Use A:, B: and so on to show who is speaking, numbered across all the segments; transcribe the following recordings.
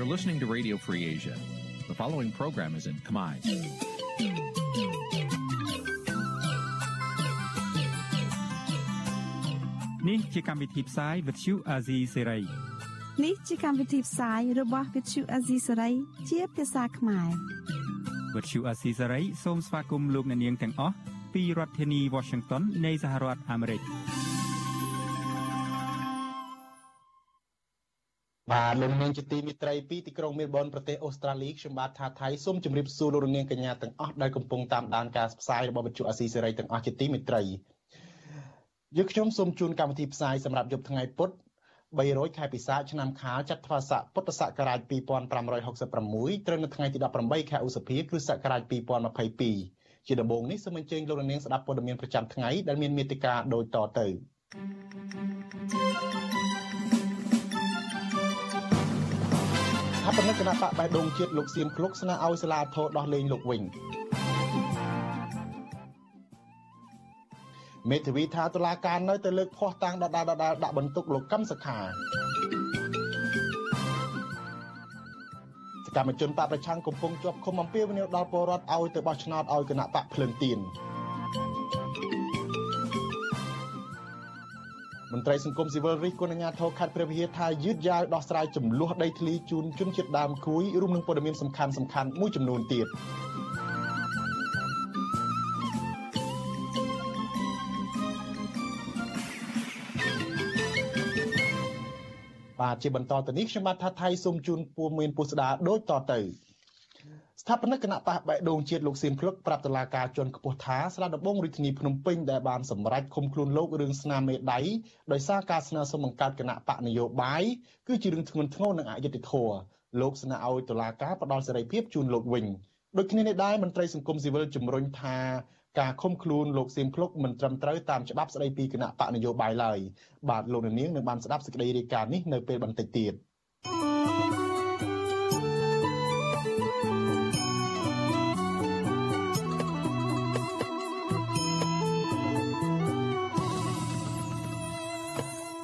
A: You're listening to Radio Free Asia. The following program is in Khmer.
B: នេះជាកម្មវិធីផ្សាយ Vuthu Azizi Serai
C: នេះជាកម្មវិធីផ្សាយរបស់ Vuthu Azizi Serai ជាភាសាខ្មែរ
B: Vuthu Azizi Serai សូមស្វាគមន៍លោកអ្នកនាងទាំងអស់ពីរដ្ឋធានី Washington នៃសហរដ្ឋអាមេរិក
D: បាទលោកនាងជាទីមិត្តរីពីទីក្រុងមែលប៊នប្រទេសអូស្ត្រាលីខ្ញុំបាទថាថៃសូមជម្រាបសួរលោកនាងកញ្ញាទាំងអស់ដែលកំពុងតាមដានការផ្សាយរបស់វិទ្យុអាស៊ីសេរីទាំងអស់ជាទីមិត្តរីយើងខ្ញុំសូមជូនកម្មវិធីផ្សាយសម្រាប់យប់ថ្ងៃពុធ300ខែពិសាខឆ្នាំខាលចត្វាស័កពុទ្ធសករាជ2566ត្រូវនៅថ្ងៃទី18ខែឧសភាគ្រិស្តសករាជ2022ជាដំបូងនេះសូមអញ្ជើញលោកនាងស្ដាប់ព័ត៌មានប្រចាំថ្ងៃដែលមានមេត្តាដូចតទៅ thank you ថាប៉ុណ្ណឹងគណៈបកបេះដូងជាតិលោកសៀមឃ្លុកស្នើឲ្យសាលាធរដោះលែងលោកវិញមេធាវីថាតុលាការនៅតែលើកភ័ស្តុតាងដដាលដដាលដាក់បន្ទុកលោកកឹមសុខាសកម្មជនបកប្រឆាំងកំពុងជាប់ឃុំអំពាវនាវដល់ពលរដ្ឋឲ្យទៅបោះឆ្នោតឲ្យគណៈបកភ្លើងទៀន មន្ត្រីសង្គមស៊ីវិលរិះគន់អាជ្ញាធរខេត្តព្រះវិហារថាយឺតយ៉ាវដោះស្រាយចំនួនដីធ្លីជូនជនជាតិដើមគួយរួមនឹងព័ត៌មានសំខាន់សំខាន់មួយចំនួនទៀតបាទជាបន្តទៅនេះខ្ញុំបាទថាថៃសូមជូនពួរមានពុស្ដាដូចតទៅ ស្ថាបនិកគណៈបកបៃដងជាតិលោកសៀមភ្លឹកប្រាប់តុលាការជាន់ខ្ពស់ថាស្លាដំបងរាជធានីភ្នំពេញដែលបានសម្រេចឃុំខ្លួនលោករឿងស្នាមមេដៃដោយសារការស្នើសុំបង្កើតគណៈបកនយោបាយគឺជារឿងធ្ងន់ធ្ងរនិងអយុត្តិធម៌លោកស្នើឲ្យតុលាការផ្ដល់សេរីភាពជូនលោកវិញដូចគ្នានេះដែរមន្ត្រីសង្គមស៊ីវិលជំរុញថាការឃុំខ្លួនលោកសៀមភ្លុកមិនត្រឹមត្រូវតាមច្បាប់ស្តីពីគណៈបកនយោបាយឡើយបាទលោកនាងនឹងបានស្ដាប់សេចក្តីរាយការណ៍នេះនៅពេលបន្តិចទៀត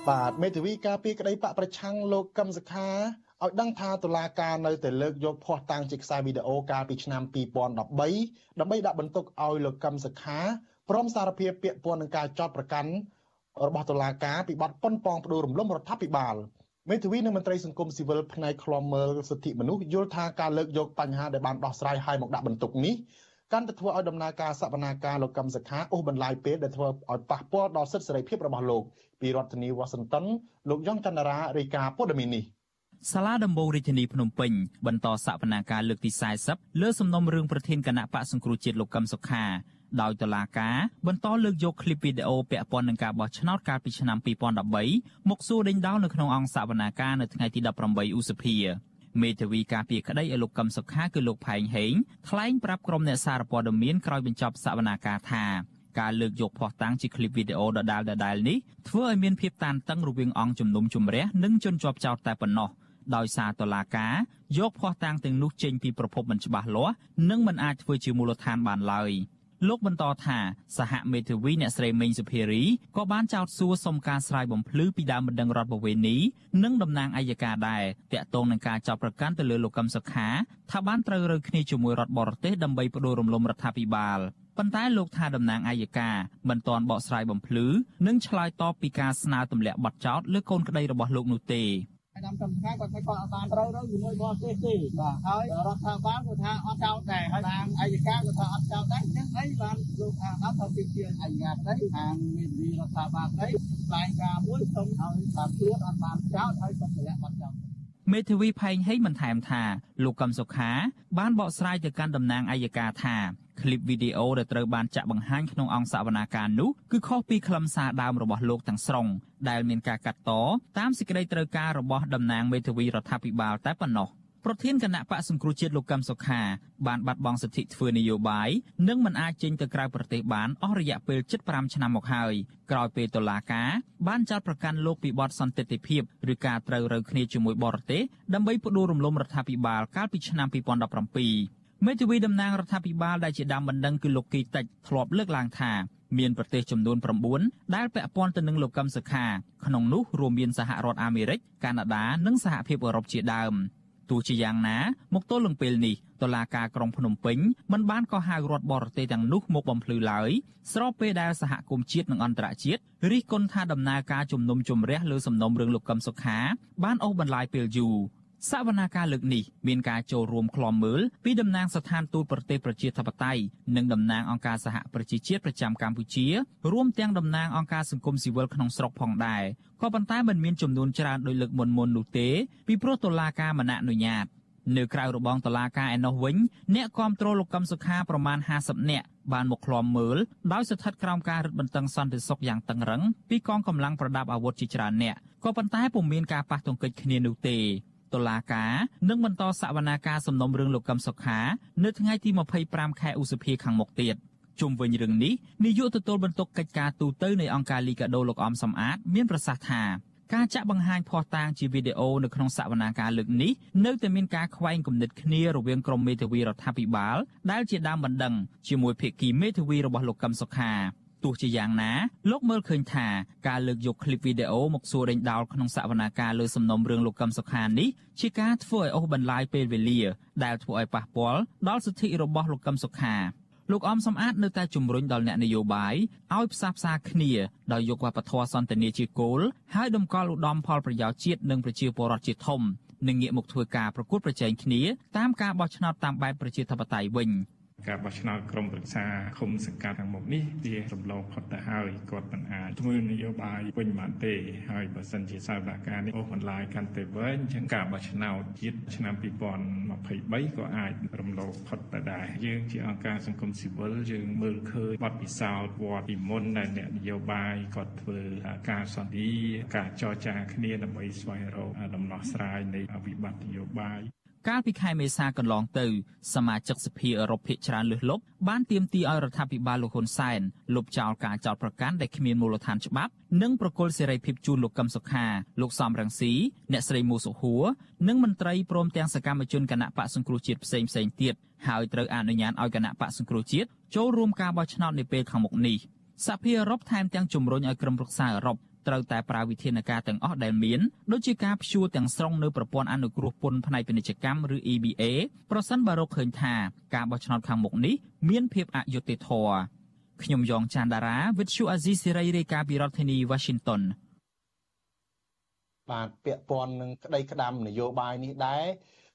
D: បាទមេធាវីការពីក្តីបកប្រឆាំងលោកកឹមសុខាឲ្យដឹងថាតុលាការនៅតែលើកយកភ័ស្តុតាងជាខ្សែវីដេអូកាលពីឆ្នាំ2013ដើម្បីដាក់បន្ទុកឲ្យលោកកឹមសុខាព្រមសារភាពពាក់ព័ន្ធនឹងការចោទប្រកាន់របស់តុលាការពីបទប៉ុនប៉ងផ្ដួលរំលំរដ្ឋាភិបាលមេធាវីនិងមន្ត្រីសង្គមស៊ីវិលផ្នែកឃ្លាំមើលសិទ្ធិមនុស្សយល់ថាការលើកយកបញ្ហាដែលបានដោះស្រាយឲ្យមកដាក់បន្ទុកនេះ កាន់តែធ្វើឲ្យដំណើរការសកម្មការលោកកឹមសុខាអូសបន្លាយពេលដែលធ្វើឲ្យប៉ះពាល់ដល់សិទ្ធិសេរីភាពរបស់លោកពីរដ្ឋធានីវ៉ាស៊ីនតោនលោកយ៉ងចន្ទរារាយការណ៍ព័ត៌មាននេះ
E: សាលាដំបងរាជធានីភ្នំពេញបន្តសកម្មការលើកទី40លើសំណុំរឿងប្រធានគណៈបកសង្គ្រោះជាតិលោកកឹមសុខាដោយតុលាការបន្តលើកយកឃ្លីបវីដេអូពាក់ព័ន្ធនឹងការបោះឆ្នោតកាលពីឆ្នាំ2013មកសួរដេញដោលនៅក្នុងអង្គសវនាការនៅថ្ងៃទី18ឧសភា មេធាវីការពារក្តីឲ្យលោកកឹមសុខាគឺលោកផែងហេងថ្លែងប្រាប់ក្រុមអ្នកសារព័ត៌មានក្រោយបញ្ចប់សវនាការថាការលើកយកផុសតាំងជាឃ្លីបវីដេអូដដាលដដែលនេះធ្វើឲ្យមានភាពតានតឹងរវាងអង្គជំនុំជម្រះនិងជនជាប់ចោទតែប៉ុណ្ណោះដោយសារតុលាការយកផុសតាំងទាំងនោះចេញពីប្រភពមិនច្បាស់លាស់និងមិនអាចធ្វើជាមូលដ្ឋានបានឡើយ។ លោកបន្តថាសហមេធាវីអ្នកស្រីមេងសុភារីក៏បានចោទសួរសុំការស្រាយបំភ្លឺពីដើមបណ្ដឹងរដ្ឋបវេនីនិងតំណាងអัยការដែរតាក់ទងនឹងការចាប់ប្រកាន់ទៅលើលោកកឹមសុខាថាបានត្រូវរើគ្នាជាមួយរដ្ឋបរទេសដើម្បីបដូររំលំរដ្ឋាភិបាលប៉ុន្តែលោកថាតំណាងអัยការមិនទាន់បកស្រាយបំភ្លឺនិងឆ្លើយតបពីការស្នើទម្លាក់បទចោទលើកូនក្តីរបស់លោកនោះទេ អា
F: ដាមកម្មការគាត់ថាគាត់អត់បានត្រូវទៅជាមួយបោះទេទេបាទហើយរដ្ឋាភិបាលគាត់ថាអត់ចោលដែរហើយតាមអាយកាគាត់ថាអត់ចោលដែរអញ្ចឹងអីបានលោកថាដល់ទៅពីជាអញ្ញាតទៅខាងមេធាវីរដ្ឋាភិបាលទៅបែងការមួយសុំឲ្យតាមត្រួតអត់បានចោលហើយគាត់ទម្លាក់បាត់ចោល
E: មេធាវីផែងហីបន្ថែមថាលោកកឹមសុខាបានបកស្រាយទៅកាន់តំណាងអัยការថា ឃ្លីបវីដេអូដែលត្រូវបានចាក់បង្ហាញក្នុងអង្គសវនាការនោះគឺខុសពីខ្លឹមសារដើមរបស់លោកទាំងស្រុងដែលមានការកាត់តតាមសេចក្តីត្រូវការរបស់តំណាងមេធាវីរដ្ឋាភិបាលតែប៉ុណ្ណោះប្រធានគណៈបកសង្គ្រោះជាតិលោកកឹមសុខាបានបាត់បង់សិទ្ធិធ្វើនយោបាយនិងមិនអាចចេញទៅក្រៅប្រទេសបានអស់រយៈពេល75ឆ្នាំមកហើយក្រោយពេលតុលាការបានចាត់ប្រកាន់លោកពីបទសន្តិទិភាពឬការត្រូវរើគ្នាជាមួយបរទេសដើម្បីផ្ដួលរំលំរដ្ឋាភិបាលកាលពីឆ្នាំ2017 មេធាវីតំណាងរដ្ឋាភិបាលដែលជាដើមបណ្ដឹងគឺលោកគីតិចធ្លាប់លើកឡើងថាមានប្រទេសចំនួន9ដែលពាក់ព័ន្ធទៅនឹងលោកកឹមសុខាក្នុងនោះរួមមានសហរដ្ឋអាមេរិកកាណាដានិងសហភាពអឺរ៉ុបជាដើមទោះជាយ៉ាងណាមកទល់នឹងពេលនេះតុលាការក្រុងភ្នំពេញមិនបានកោះហៅរដ្ឋបរទេសទាំងនោះមកបំភ្លឺឡើយស្របពេលដែលសហគមន៍ជាតិនិងអន្តរជាតិរិះគន់ថាដំណើរការជំនុំជម្រះលើសំណុំរឿងលោកកឹមសុខាបានអូសបន្លាយពេលយូរ សវនាការលើកនេះមានការចូលរួមក្លំមើលពីតំណាងស្ថានទូតប្រទេសប្រជាធិបតេយ្យនិងតំណាងអង្គការសហប្រជាជាតិប្រចាំកម្ពុជារួមទាំងតំណាងអង្គការសង្គមស៊ីវិលក្នុងស្រុកផងដែរក៏ប៉ុន្តែមិនមានចំនួនច្រើនដោយលើកមុនមុននោះទេពីព្រោះតុលាការមិនអនុញ្ញាតនៅក្រៅរបងតុលាការឯណោះវិញអ្នកគាំទ្រលោកកឹមសុខាប្រមាណ50នាក់បានមកឃ្លាំមើលដោយស្ថិតក្រោមការរឹតបន្តឹងសន្តិសុខយ៉ាងតឹងរឹងពីកងកម្លាំងប្រដាប់អាវុធជាច្រើនអ្នកក៏ប៉ុន្តែពុំមានការប៉ះទង្គិចគ្នានោះទេ តុលាការនឹងបន្តសវនាការសំណុំរឿងលោកកឹមសុខា នៅថ្ងៃទី25ខែឧសភាខាងមុខទៀតជុំវិញរឿងនេះនាយកទទួលបន្ទុកកិច្ចការទូតទៅនៃអង្គការលីកាដូលោកអំសំអាត មានប្រសាសន៍ថាការចាក់បង្ហាញភស្តុតាងជាវីដេអូនៅក្នុងសវនាការលើកនេះនៅតែមានការខ្វែងគំនិតគ្នារវាងក្រុមមេធាវីរដ្ឋាភិបាលដែលជាដើមបណ្ដឹងជាមួយភាគីមេធាវីរបស់លោកកឹមសុខា ទោះជាយ៉ាងណាលោកមើលឃើញថាការលើកយកឃ្លីបវីដេអូមកសួរដេញដោលក្នុងសវនាការលើសំណុំរឿងលោកកឹមសុខានេះជាការធ្វើឲ្យអូសបន្លាយពេលវេលា ដែលធ្វើឲ្យប៉ះពាល់ដល់សិទ្ធិរបស់លោកកឹមសុខាលោកអមសំអាតនៅតែជំរុញដល់អ្នកនយោបាយឲ្យផ្សះផ្សាគ្នាដោយយកវប្បធម៌សន្តិនិកជាគោលហើយដំកល់ឧត្តមផលប្រយោជន៍ជាតិនិងប្រជាពលរដ្ឋជាធំនិងងាកមកធ្វើការប្រកួតប្រជែងគ្នាតាមការបោះឆ្នោតតាមបែបប្រជាធិបតេយ្យវិញ។
G: ការបោះឆ្នោតក្រុមប្រឹក្សាឃុំសង្កាត់ខាងមុខនេះវារំលងផុតទៅហើយគាត់មិនអាចធ្វើនយោបាយវិញបានទេហើយបើសិនជាសាវនាការនេះអូសបន្លាយកាន់តែវែងចឹងការបោះឆ្នោតជាតិឆ្នាំ2023ក៏អាចរំលងផុតទៅដែរយើងជាអង្គការសង្គមស៊ីវិលយើងមើលឃើញបទពិសោធន៍វត្តពីមុនដែលអ្នកនយោបាយគាត់ធ្វើការសន្តិការចរចាគ្នាដើម្បីស្វែងរកដំណោះស្រាយនៃវិបត្តិនយោបាយ
E: កាលពីខែមេសាកន្លងទៅ សមាជិកសភាអឺរ៉ុបភាគច្រើនលើសលប់បានទាមទារឲ្យរដ្ឋាភិបាលលោកហ៊ុនសែនលុបចោលការចោទប្រកាន់ដែលគ្មានមូលដ្ឋានច្បាប់និងប្រគល់សេរីភាពជូនលោកកឹមសុខាលោកសំរងស៊ីអ្នកស្រីមូសុហួរនិងមន្ត្រីព្រមទាំងសកម្មជនគណៈបកសង្គ្រោះជាតិផ្សេងផ្សេងទៀតហើយត្រូវអនុញ្ញាតឲ្យគណៈបកសង្គ្រោះជាតិចូលរួមការបោះឆ្នោតនាពេលខាងមុខនេះសហភាពអឺរ៉ុបថែមទាំងជំរុញឲ្យក្រុមប្រឹក្សាអឺរ៉ុប ត្រូវតែប្រើវិធានការទាំងអស់ដែលមានដូចជាការព្យួរទាំងស្រុងនៅប្រព័ន្ធអនុគ្រោះពន្ធផ្នែកពាណិជ្ជកម្មឬ EBA ប្រសិនបើរកឃើញថាការបោះឆ្នោតខាងមុខនេះមានភាពអយុត្តិធម៌ខ្ញុំយ៉ងច័ន្ទដារាវិទ្យុអាស៊ីសេរីរាយការណ៍ពីរដ្ឋធានី Washington
D: បាទពាក់ព័ន្ធនឹងក្តីក្តាំនយោបាយនេះដែរ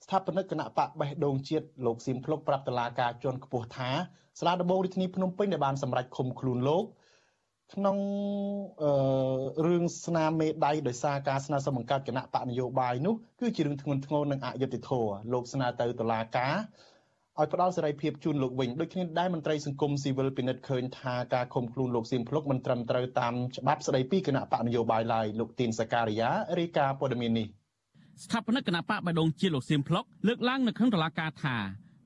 D: ស្ថាបនិកគណៈបកបេះដូងជាតិលោកស៊ីមភ្លុកប្រាប់តឡាការជាន់ខ្ពស់ថាស្លាដំបងរាជធានីភ្នំពេញដែលបានសម្រេចឃុំខ្លួនលោក ក្នុងអឺរឿងស្នាមមេដៃដោយសារការស្នើសុំបង្កើតគណៈបកនយោបាយនោះគឺជារឿងធ្ងន់ធ្ងរនិងអយុត្តិធម៌លោកស្នើទៅតុលាការឲ្យផ្ដល់សេរីភាពជូនលោកវិញដូចគ្នាដែរមន្ត្រីសង្គមស៊ីវិលពិនិត្យឃើញថាការឃុំខ្លួនលោកសៀមភ្លុកមិនត្រឹមត្រូវតាមច្បាប់ស្តីពីគណៈបកនយោបាយឡើយលោកទីនសការីយ៉ារាយការណ៍ព័ត៌មាននេះ
H: ស្ថាបនិកគណៈបកបដងជាលោកសៀមភ្លុកលើកឡើងនៅក្នុងតុលាការថា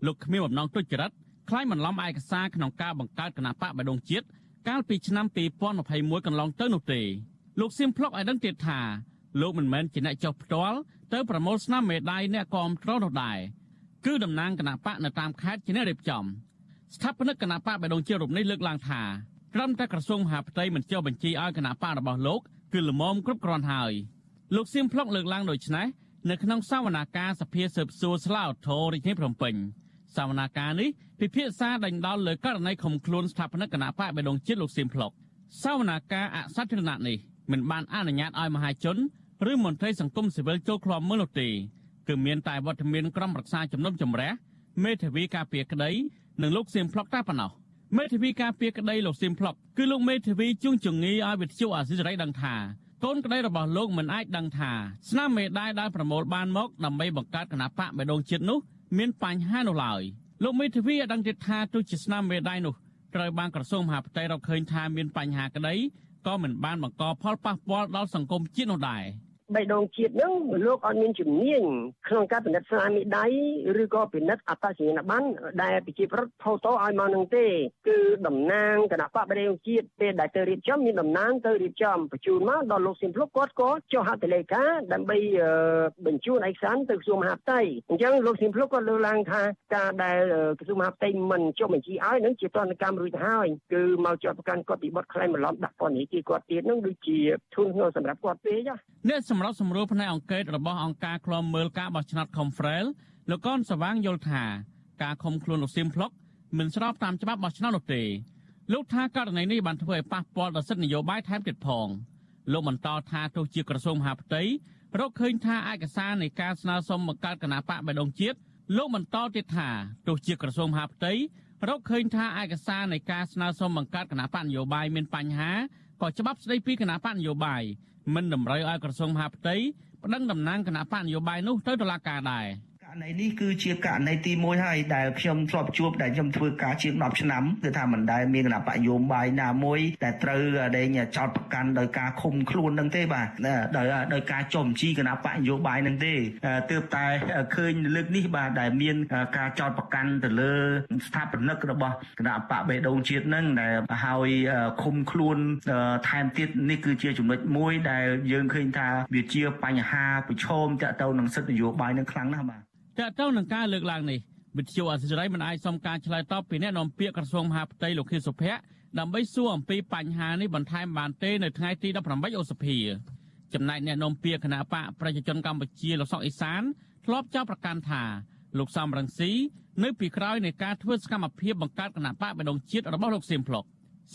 H: លោកគ្មានបំណងទុច្ចរិតខ្លាយបន្លំឯកសារក្នុងការបង្កើតគណៈបកបដងជាតិ កាលពីឆ្នាំ2021កន្លងទៅនោះទេលោកសៀមភ្លុកឲ្យដឹងទៀតថាលោកមិនមែនជាអ្នកចុះផ្ទាល់ទៅប្រមូលស្នាមមេដាយអ្នកគាំទ្រនោះដែរគឺតំណាងគណៈបកនៅតាមខេត្តជាអ្នករៀបចំស្ថាបនិកគណៈបកបេដងជារូបនេះលើកឡើងថាត្រឹមតែក្រសួងមហាផ្ទៃមិនចុះបញ្ជីឲ្យគណៈបករបស់លោកគឺល្មមគ្រប់គ្រាន់ហើយលោកសៀមភ្លុកលើកឡើងដូចនេះនៅក្នុងសវនាការសភាស៊ើបសួរស្លាវធររាជធានីភ្នំពេញសវនាការនេះ ពិភាក្សាដេញដោលលើករណីខំខ្លួនស្ថាបនិកគណៈបកបេដងជាតិលោកសៀមភ្លុកសវនាការអសត្រណៈនេះមិនបានអនុញ្ញាតឲ្យមហាជនឬមន្ត្រីសង្គមស៊ីវិលចូលឃ្លាំមើលនោះទេគឺមានតែវត្តមានក្រុមប្រឹក្សាជំនុំជម្រះមេធាវីការពារក្តីនិងលោកសៀមភ្លុកតែប៉ុណ្ណោះមេធាវីការពារក្តីលោកសៀមភ្លុកគឺលោកមេធាវីជួងជងីឲ្យវិទ្យុអាស៊ីសេរីដឹងថាកូនក្តីរបស់លោកមិនអាចដឹងថាស្នាមមេដាយដែលប្រមូលបានមកដើម្បីបង្កើតគណៈបកបេដងជាតិនោះមានបញ្ហានោះឡើយ។ លោកមេធាវីឲ្យដឹងទៀតថាទោះជាស្នាមមេដៃនោះត្រូវបានក្រសួងមហាផ្ទៃរកឃើញថាមានបញ្ហាក្តីក៏មិនបានបង្កផលប៉ះពាល់ដល់សង្គមជាតិនោះដែរ។
I: បេះដូងជាតិហ្នឹងលោកអត់មានជំនាញក្នុងការពិនិត្យស្នាមដៃឬក៏ពិនិត្យអត្តសញ្ញាណប័ណ្ណដែលប្រជាប្រដ្ឋផូតូឲ្យមកនឹងទេគឺតំណាងគណៈបកបេះដូងជាតិពេលដែលទៅរៀបចំមានតំណាងទៅរៀបចំបញ្ជូនមកដល់លោកសៀមភ្លុកគាត់ក៏ចុះហត្ថលេខាដើម្បីបញ្ជូនឯកសារទៅក្រសួងមហាផ្ទៃអញ្ចឹងលោកសៀមភ្លុកគាត់លើកឡើងថាការដែលក្រសួងមហាផ្ទៃមិនចុះបញ្ជីឲ្យនឹងជាទណ្ឌកម្មរួចទៅហើយគឺមកជាប់ប្រកាន់គាត់ពីបទក្លែងបន្លំដាក់ពន្ធនាគារគាត់ទៀតនឹងដូចជាធូនធ្ងរសម្រាប់គាត់ពេក
H: អ្នកសម្រាប់សម្រួលផ្នែកអង្គការរបស់អង្គការឃ្លាំមើលការបោះឆ្នោត Confrel លោកកនសវាងយល់ថាការឃុំខ្លួនលោកសៀមផ្លុកមិនស្របតាមច្បាប់បោះឆ្នោតនោះទេលោកថាករណីនេះបានធ្វើឲ្យប៉ះពាល់ដល់សិទ្ធិនយោបាយថែមទៀតផងលោកបន្តថាទោះជាក្រសួងមហាផ្ទៃរកឃើញថាឯកសារនៃការស្នើសុំបង្កើតគណៈបកបៃដងជាតិលោកបន្តទៀតថាទោះជាក្រសួងមហាផ្ទៃរកឃើញថាឯកសារនៃការស្នើសុំបង្កើតគណៈបកនយោបាយមានបញ្ហាក៏ច្បាប់ស្ដីពីគណៈបកនយោបាយ មិនតម្រូវឲ្យក្រសួងមហាផ្ទៃប្តឹងតំណាងគណៈបកនយោបាយនោះទៅតុលាការដែរ។
J: ករ ណីនេះគឺជាករណីទី1ហើយដែលខ្ញុំធ្លាប់ជួបដែលខ្ញុំធ្វើការជាង10ឆ្នាំគឺថាមិនដែលមានគណៈបកយោបាយណាមួយដែលត្រូវដេញចោតប្រកាន់ដោយការឃុំខ្លួននឹងទេបាទដោយដោយការចុះបញ្ជីគណៈបកយោបាយនឹងទេទើបតែឃើញលើកនេះបាទដែលមានការចោតប្រកាន់ទៅលើស្ថាបនិករបស់គណៈបកបេដងជាតិនឹងដែលហើយឃុំខ្លួនថែមទៀតនេះគឺជាចំណុចមួយដែលយើងឃើញថាវាជាបញ្ហាប្រឈមតាក់ទងនឹងសិទ្ធិនយោបាយនឹងខ្លាំងណាស់បាទ
H: តើតើនឹងការលើកឡើងនេះវិទ្យុអសិរ័យមិនអាចសុំការឆ្លើយតបពីអ្នកនាំពាក្យក្រសួងមហាផ្ទៃលោកខៀវសុភ័ក្រដើម្បីសួរអំពីបញ្ហានេះបន្ថែមបានទេនៅថ្ងៃទី18ឧសភាចំណែកអ្នកនាំពាក្យគណៈបកប្រជាជនកម្ពុជាលោកសុកអេសានធ្លាប់ចោទប្រកាន់ថាលោកសំរងស៊ីនៅពីក្រោយនៃការធ្វើសកម្មភាពបង្កើតគណៈបកបដងជាតិរបស់លោកសៀមភ្លុក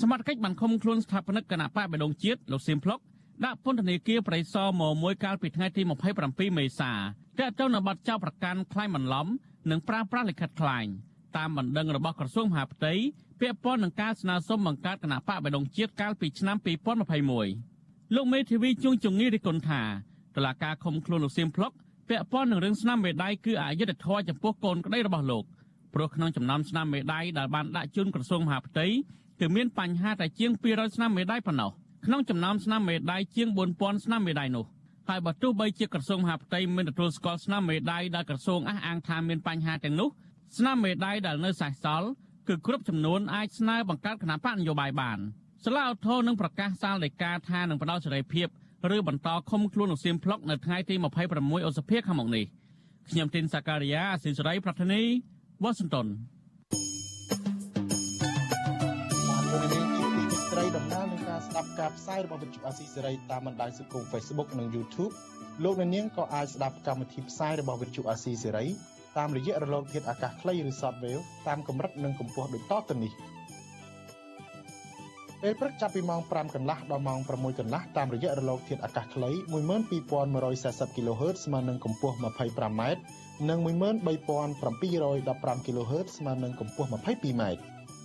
H: សមត្ថកិច្ចបានឃុំខ្លួនស្ថាបនិកគណៈបកបដងជាតិលោកសៀមភ្លុកដាក់ពន្ធនាគារប្រៃសណមមួយកាលពីថ្ងៃទី27មេសាតើតើនៅបាត់ចោលប្រកាន់ខ្លាញ់បន្លំ និងប្រាប្រាស់លិខិតខ្លាញ់តាមបណ្ដឹងរបស់ក្រសួងមហាផ្ទៃពាក់ព័ន្ធនឹងការស្នើសុំបង្កើតគណៈបកបដងជាតិកាលពីឆ្នាំ2021លោកមេធាវីជួងជងីរិគុណថាតឡាការឃុំខ្លួនលោកសៀមភ្លុកពាក់ព័ន្ធនឹងរឿងស្នាមមេដៃគឺអយុត្តិធម៌ចំពោះកូនក្តីរបស់លោកព្រោះក្នុងចំណោមស្នាមមេដៃដែលបានដាក់ជូនក្រសួងមហាផ្ទៃគឺមានបញ្ហាតែជាង200ស្នាមមេដៃប៉ុណ្ណោះក្នុងចំណោមស្នាមមេដៃជាង4000ស្នាមមេដៃនោះ ហើយបើទោះបីជាក្រសួងមហាផ្ទៃមិនទទួលស្គាល់ស្នាមមេដៃដែលក្រសួងអះអាងថាមានបញ្ហាទាំងនោះស្នាមមេដៃដែលនៅសេសសល់គឺគ្រប់ចំនួនអាចស្នើបង្កើតគណៈបកនយោបាយបានសាលាឧទ្ធរនឹងប្រកាសសាលដីកាថានឹងផ្ដល់សេរីភាពឬបន្តឃុំខ្លួនលោកសៀមផ្លុកនៅថ្ងៃទី26ឧសភាខាងមុខនេះខ្ញុំទីនសាការីយ៉ាអសិលសេរីប្រធានីវ៉ាស៊ីនតោន
D: ប់ការផ្សាយរបស់វិទ្យុអាស៊ីសេរីតាមបណ្ដាញសង្គម Facebook និង YouTube លោកអ្នកនាងក៏អាចស្ដាប់កម្មវិធីផ្សាយរបស់វិទ្យុអាស៊ីសេរីតាមរយៈរលកធាតុអាកាសខ្លីឬ Shortwave តាមកម្រិតនិងកម្ពស់ដូចតទៅនេះពេលព្រឹកចាប់ពីម៉ោង5កន្លះដល់ម៉ោង6កន្លះតាមរយៈរលកធាតុអាកាសខ្លី12140 kHz ស្មើនឹងកម្ពស់ 25m និង13715 kHz ស្មើនឹងកម្ពស់ 22m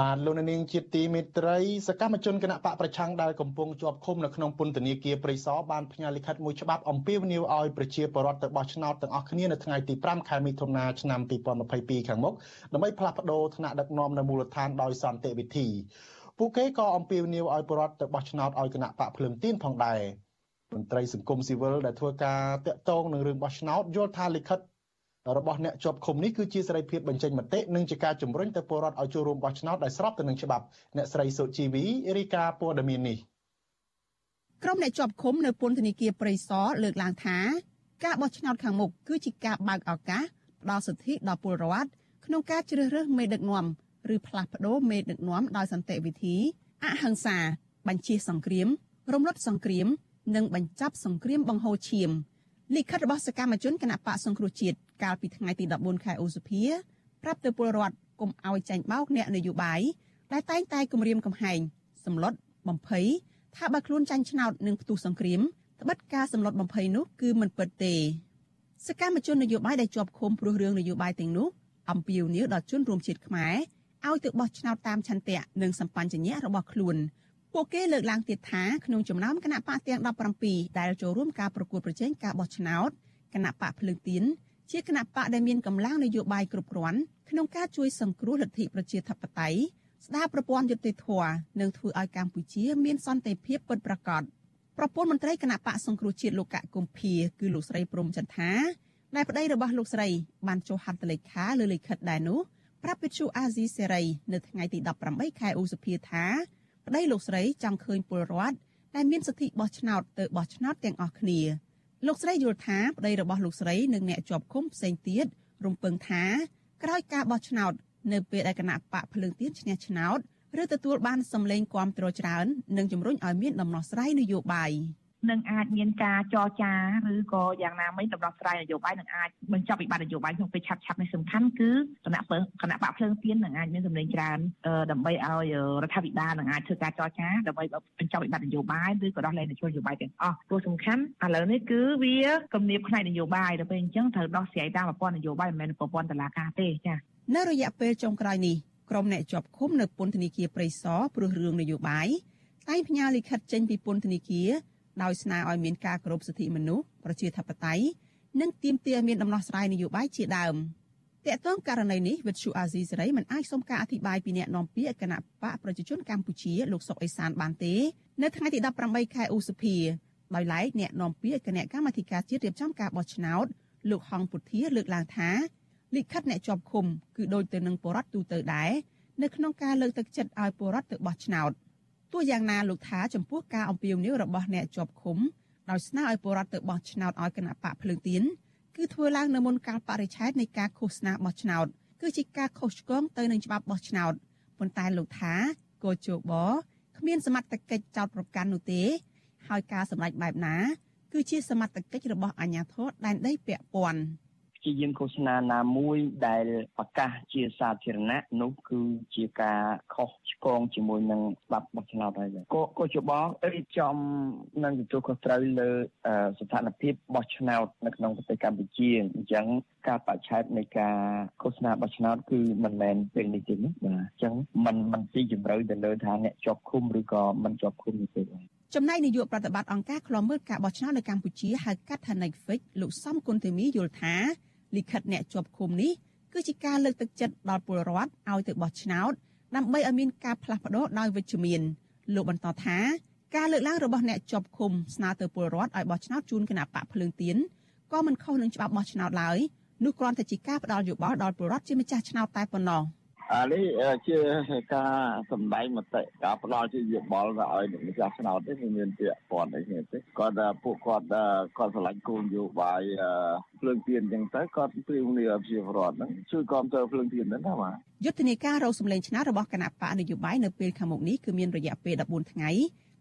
D: បាទលោកនាងជាទីមេត្រីសកម្មជនគណៈបកប្រឆាំងដែលកំពុងជាប់ឃុំនៅក្នុងពន្ធនាគារព្រៃសរបានផ្ញើលិខិតមួយច្បាប់អំពាវនាវឲ្យប្រជាពលរដ្ឋទៅបោះឆ្នោតទាំងអស់គ្នានៅថ្ងៃទី5ខែមិថុនាឆ្នាំ2022ខាងមុខដើម្បីផ្លាស់ប្តូរឋានៈដឹកនាំនៅមូលដ្ឋានដោយសន្តិវិធីពួកគេក៏អំពាវនាវឲ្យពលរដ្ឋទៅបោះឆ្នោតឲ្យគណៈបកភ្លើងទៀនផងដែរមន្ត្រីសង្គមស៊ីវិលដែលធ្វើការតាក់ទងនឹងរឿងបោះឆ្នោតយល់ថាលិខិត របស់អ្នកជាប់ឃុំនេះគឺជាសេរីភាពបញ្ចេញមតិនិងជាការជំរុញទៅពលរដ្ឋឲ្យចូលរួមបោះឆ្នោតដោយស្របទៅនឹងច្បាប់អ្នកស្រីសុជីវីរាយការណ៍ព័ត៌មាននេះ
K: ក្រុមអ្នកជាប់ឃុំនៅពន្ធនាគារព្រៃសរលើកឡើងថាការបោះឆ្នោតខាងមុខគឺជាការបើកឱកាសផ្ដល់សិទ្ធិដល់ពលរដ្ឋក្នុងការជ្រើសរើសមេដឹកនាំឬផ្លាស់ប្ដូរមេដឹកនាំដោយសន្តិវិធីអហិង្សាបញ្ជាសង្គ្រាម រំលត់សង្គ្រាម និងបញ្ចប់សង្គ្រាមបង្ហូរឈាមលិខិតរបស់សកម្មជនគណៈបកសង្គ្រោះជាតិកាលពីថ្ងៃទី14ខែឧសភាប្រាប់ទៅពលរដ្ឋកុំឲ្យចាញ់បោកអ្នកនយោបាយដែលតែងតែគម្រាមកំហែងសម្លុតបំភ័យថាបើខ្លួនចាញ់ឆ្នោតនឹងផ្ទុះសង្គ្រាមត្បិតការសម្លុតបំភ័យនោះគឺមិនពិតទេសកម្មជននយោបាយដែលជាប់ឃុំព្រោះរឿងនយោបាយទាំងនោះអំពាវនាវដល់ជនរួមជាតិខ្មែរឲ្យទៅបោះឆ្នោតតាមឆន្ទៈនិងសម្បញ្ញៈរបស់ខ្លួនពួកគេលើកឡើងទៀតថាក្នុងចំណោមគណៈបកទាំង17ដែលចូលរួមការប្រកួតប្រជែងការបោះឆ្នោតគណៈបកភ្លើងទៀន ជាគណៈបកដែលមានកម្លាំងនយោបាយគ្រប់គ្រាន់ក្នុងការជួយសង្គ្រោះលទ្ធិប្រជាធិបតេយ្យស្ដារប្រព័ន្ធយុតិធធនឹងធ្វើឲ្យកម្ពុជាមានសន្តិភាពពិតប្រាកដប្រពន្ធមន្ត្រីគណៈបកសង្គ្រោះជាតិលោកកកុម្ភាគឺលោកស្រីព្រំចន្ទថាដែលប្តីរបស់លោកស្រីបានចុះហត្ថលេខាលើលិខិតដែរនោះប្រាប់វិទ្យុអាស៊ីសេរីនៅថ្ងៃទី18ខែឧសភាថាប្តីលោកស្រីចង់ឃើញពលរដ្ឋដែលមានសិទ្ធិបោះឆ្នោតទៅបោះឆ្នោតទាំងអស់គ្នា លោកស្រីយល់ថាប្តីរបស់លោកស្រីនិងអ្នកជាប់ឃុំផ្សេងទៀតរំពឹងថាក្រោយការបោះឆ្នោតនៅពេលដែលគណៈបកភ្លើងទៀនឈ្នះឆ្នោតឬទទួលបានសម្លេងគាំទ្រច្រើននិងជំរុញឲ្យមានដំណោះស្រាយនយោបាយ
L: នឹងអាចមានការចរចាឬក៏យ៉ាងណាមិញដំណោះស្រាយនយោបាយនឹងអាចបញ្ចប់វិបត្តិនយោបាយក្នុងពេលឆាប់ឆាប់នេះសំខាន់គឺគណៈគណៈបកភ្លើងទៀននឹងអាចមានសម្លេងច្រើនដើម្បីឲ្យរដ្ឋាភិបាលនឹងអាចធ្វើការចរចាដើម្បីបញ្ចប់វិបត្តិនយោបាយឬក៏ដោះលែងនយោបាយទាំងអស់ព្រោះសំខាន់ឥឡូវនេះគឺវាគំនាបផ្នែកនយោបាយដល់ពេលអញ្ចឹងត្រូវដោះស្រាយតាមប្រព័ន្ធនយោបាយមិនមែនប្រព័ន្ធតុលាការទេចា៎
K: នៅរយៈពេលចុងក្រោយនេះក្រុមអ្នកជាប់ឃុំនៅពន្ធនាគារព្រៃសរព្រោះរឿងនយោបាយតែងផ្ញើលិខិតចេញពីពន្ធនាគារ ដោយស្នើឲ្យមានការគោរពសិទ្ធិមនុស្សប្រជាធិបតេយ្យនិងទាមទារមានដំណោះស្រាយនយោបាយជាដើមតកតងករណីនេះវិទ្យុអាស៊ីសេរីមិនអាចសុំការអធិប្បាយពីអ្នកនាំពាក្យគណៈបកប្រជាជនកម្ពុជាលោកសុកអេសានបានទេនៅថ្ងៃទី18ខែឧសភាដោយឡែកអ្នកនាំពាក្យគណៈកម្មាធិការជាតិរៀបចំការបោះឆ្នោតលោកហងពុធាលើកឡើងថាលិខិតអ្នកជាប់ឃុំគឺដូចទៅនឹងបរដ្ឋទូទៅដែរនៅក្នុងការលើកទឹកចិត្តឲ្យពលរដ្ឋទៅបោះឆ្នោត ទោះយ៉ាងណាលោកថាចំពោះការអំពាវនាវរបស់អ្នកជាប់ឃុំដោយស្នើឲ្យពលរដ្ឋទៅបោះឆ្នោតឲ្យគណៈបកភ្លើងទៀនគឺធ្វើឡើងនៅមុនកាលបរិច្ឆេទនៃការឃោសនាបោះឆ្នោតគឺជាការខុសឆ្គងទៅនឹងច្បាប់បោះឆ្នោតប៉ុន្តែលោកថាកោជបគ្មានសមត្ថកិច្ចចោតប្រកាន់នោះទេ ហើយការសម្រេចបែបណា គឺជាសមត្ថកិច្ចរបស់អាជ្ញាធរដែនដីពាក់ព័ន្ធ។
M: ព្យាយាមឃោសនាណាមួយដែលប្រកាសជាសាធារណៈនោះគឺជាការខុសឆ្គងជាមួយនឹងច្បាប់បោះឆ្នោតហើយក៏ក៏ជបរៀបចំនឹងទទួលខុសត្រូវលើស្ថានភាពបោះឆ្នោតនៅក្នុងប្រទេសកម្ពុជាអញ្ចឹងការបច្ឆេទនៃការឃោសនាបោះឆ្នោតគឺមិនមែនពេលនេះទេបាទអញ្ចឹងมันมันទីជម្រៅទៅលើថាអ្នកជាប់ឃុំឬក៏មិនជាប់ឃុំទេ
K: ចំណែកនាយកប្រតិបត្តិអង្គការឃ្លាំមើលការបោះឆ្នោតនៅកម្ពុជាហៅកាត់ថា Netflix លោកសំគុណធីមីយល់ថា លិខិតអ្នកជាប់ឃុំនេះគឺជាការលើកទឹកចិត្តដល់ពលរដ្ឋឲ្យទៅបោះឆ្នោតដើម្បីឲ្យមានការផ្លាស់ប្ដូរដោយវិជ្ជមានលោកបន្តថាការលើកឡើងរបស់អ្នកជាប់ឃុំស្នើទៅពលរដ្ឋឲ្យបោះឆ្នោតជូនគណៈបកភ្លើងទៀនក៏មិនខុសនឹងច្បាប់បោះឆ្នោតឡើយនោះគ្រាន់តែជាការផ្ដល់យោបល់ដល់ពលរដ្ឋជាម្ចាស់ឆ្នោតតែប៉ុណ្ណោះ។
N: អានេះជាការសម្ដែងមតិការផ្ដល់ជាយោបល់ទៅឲ្យម្ចាស់ឆ្នោតទេមិនមានពាក្យព័ន្ធអីទេគាត់ពួកគាត់គាត់ឆ្លាញ់គោលនយោបាយភ្លើងទៀនអញ្ចឹងទៅគាត់ព្រៀងនេះជាប្រវត្តិហ្នឹងជួយគ្រប់គ្រងភ្លើងទៀនហ្នឹងណាបាទ
K: យុទ្ធនាការរោសម្លេងឆ្នោតរបស់គណៈបកនយោបាយនៅពេលខាងមុខនេះគឺមានរយៈពេល14ថ្ងៃ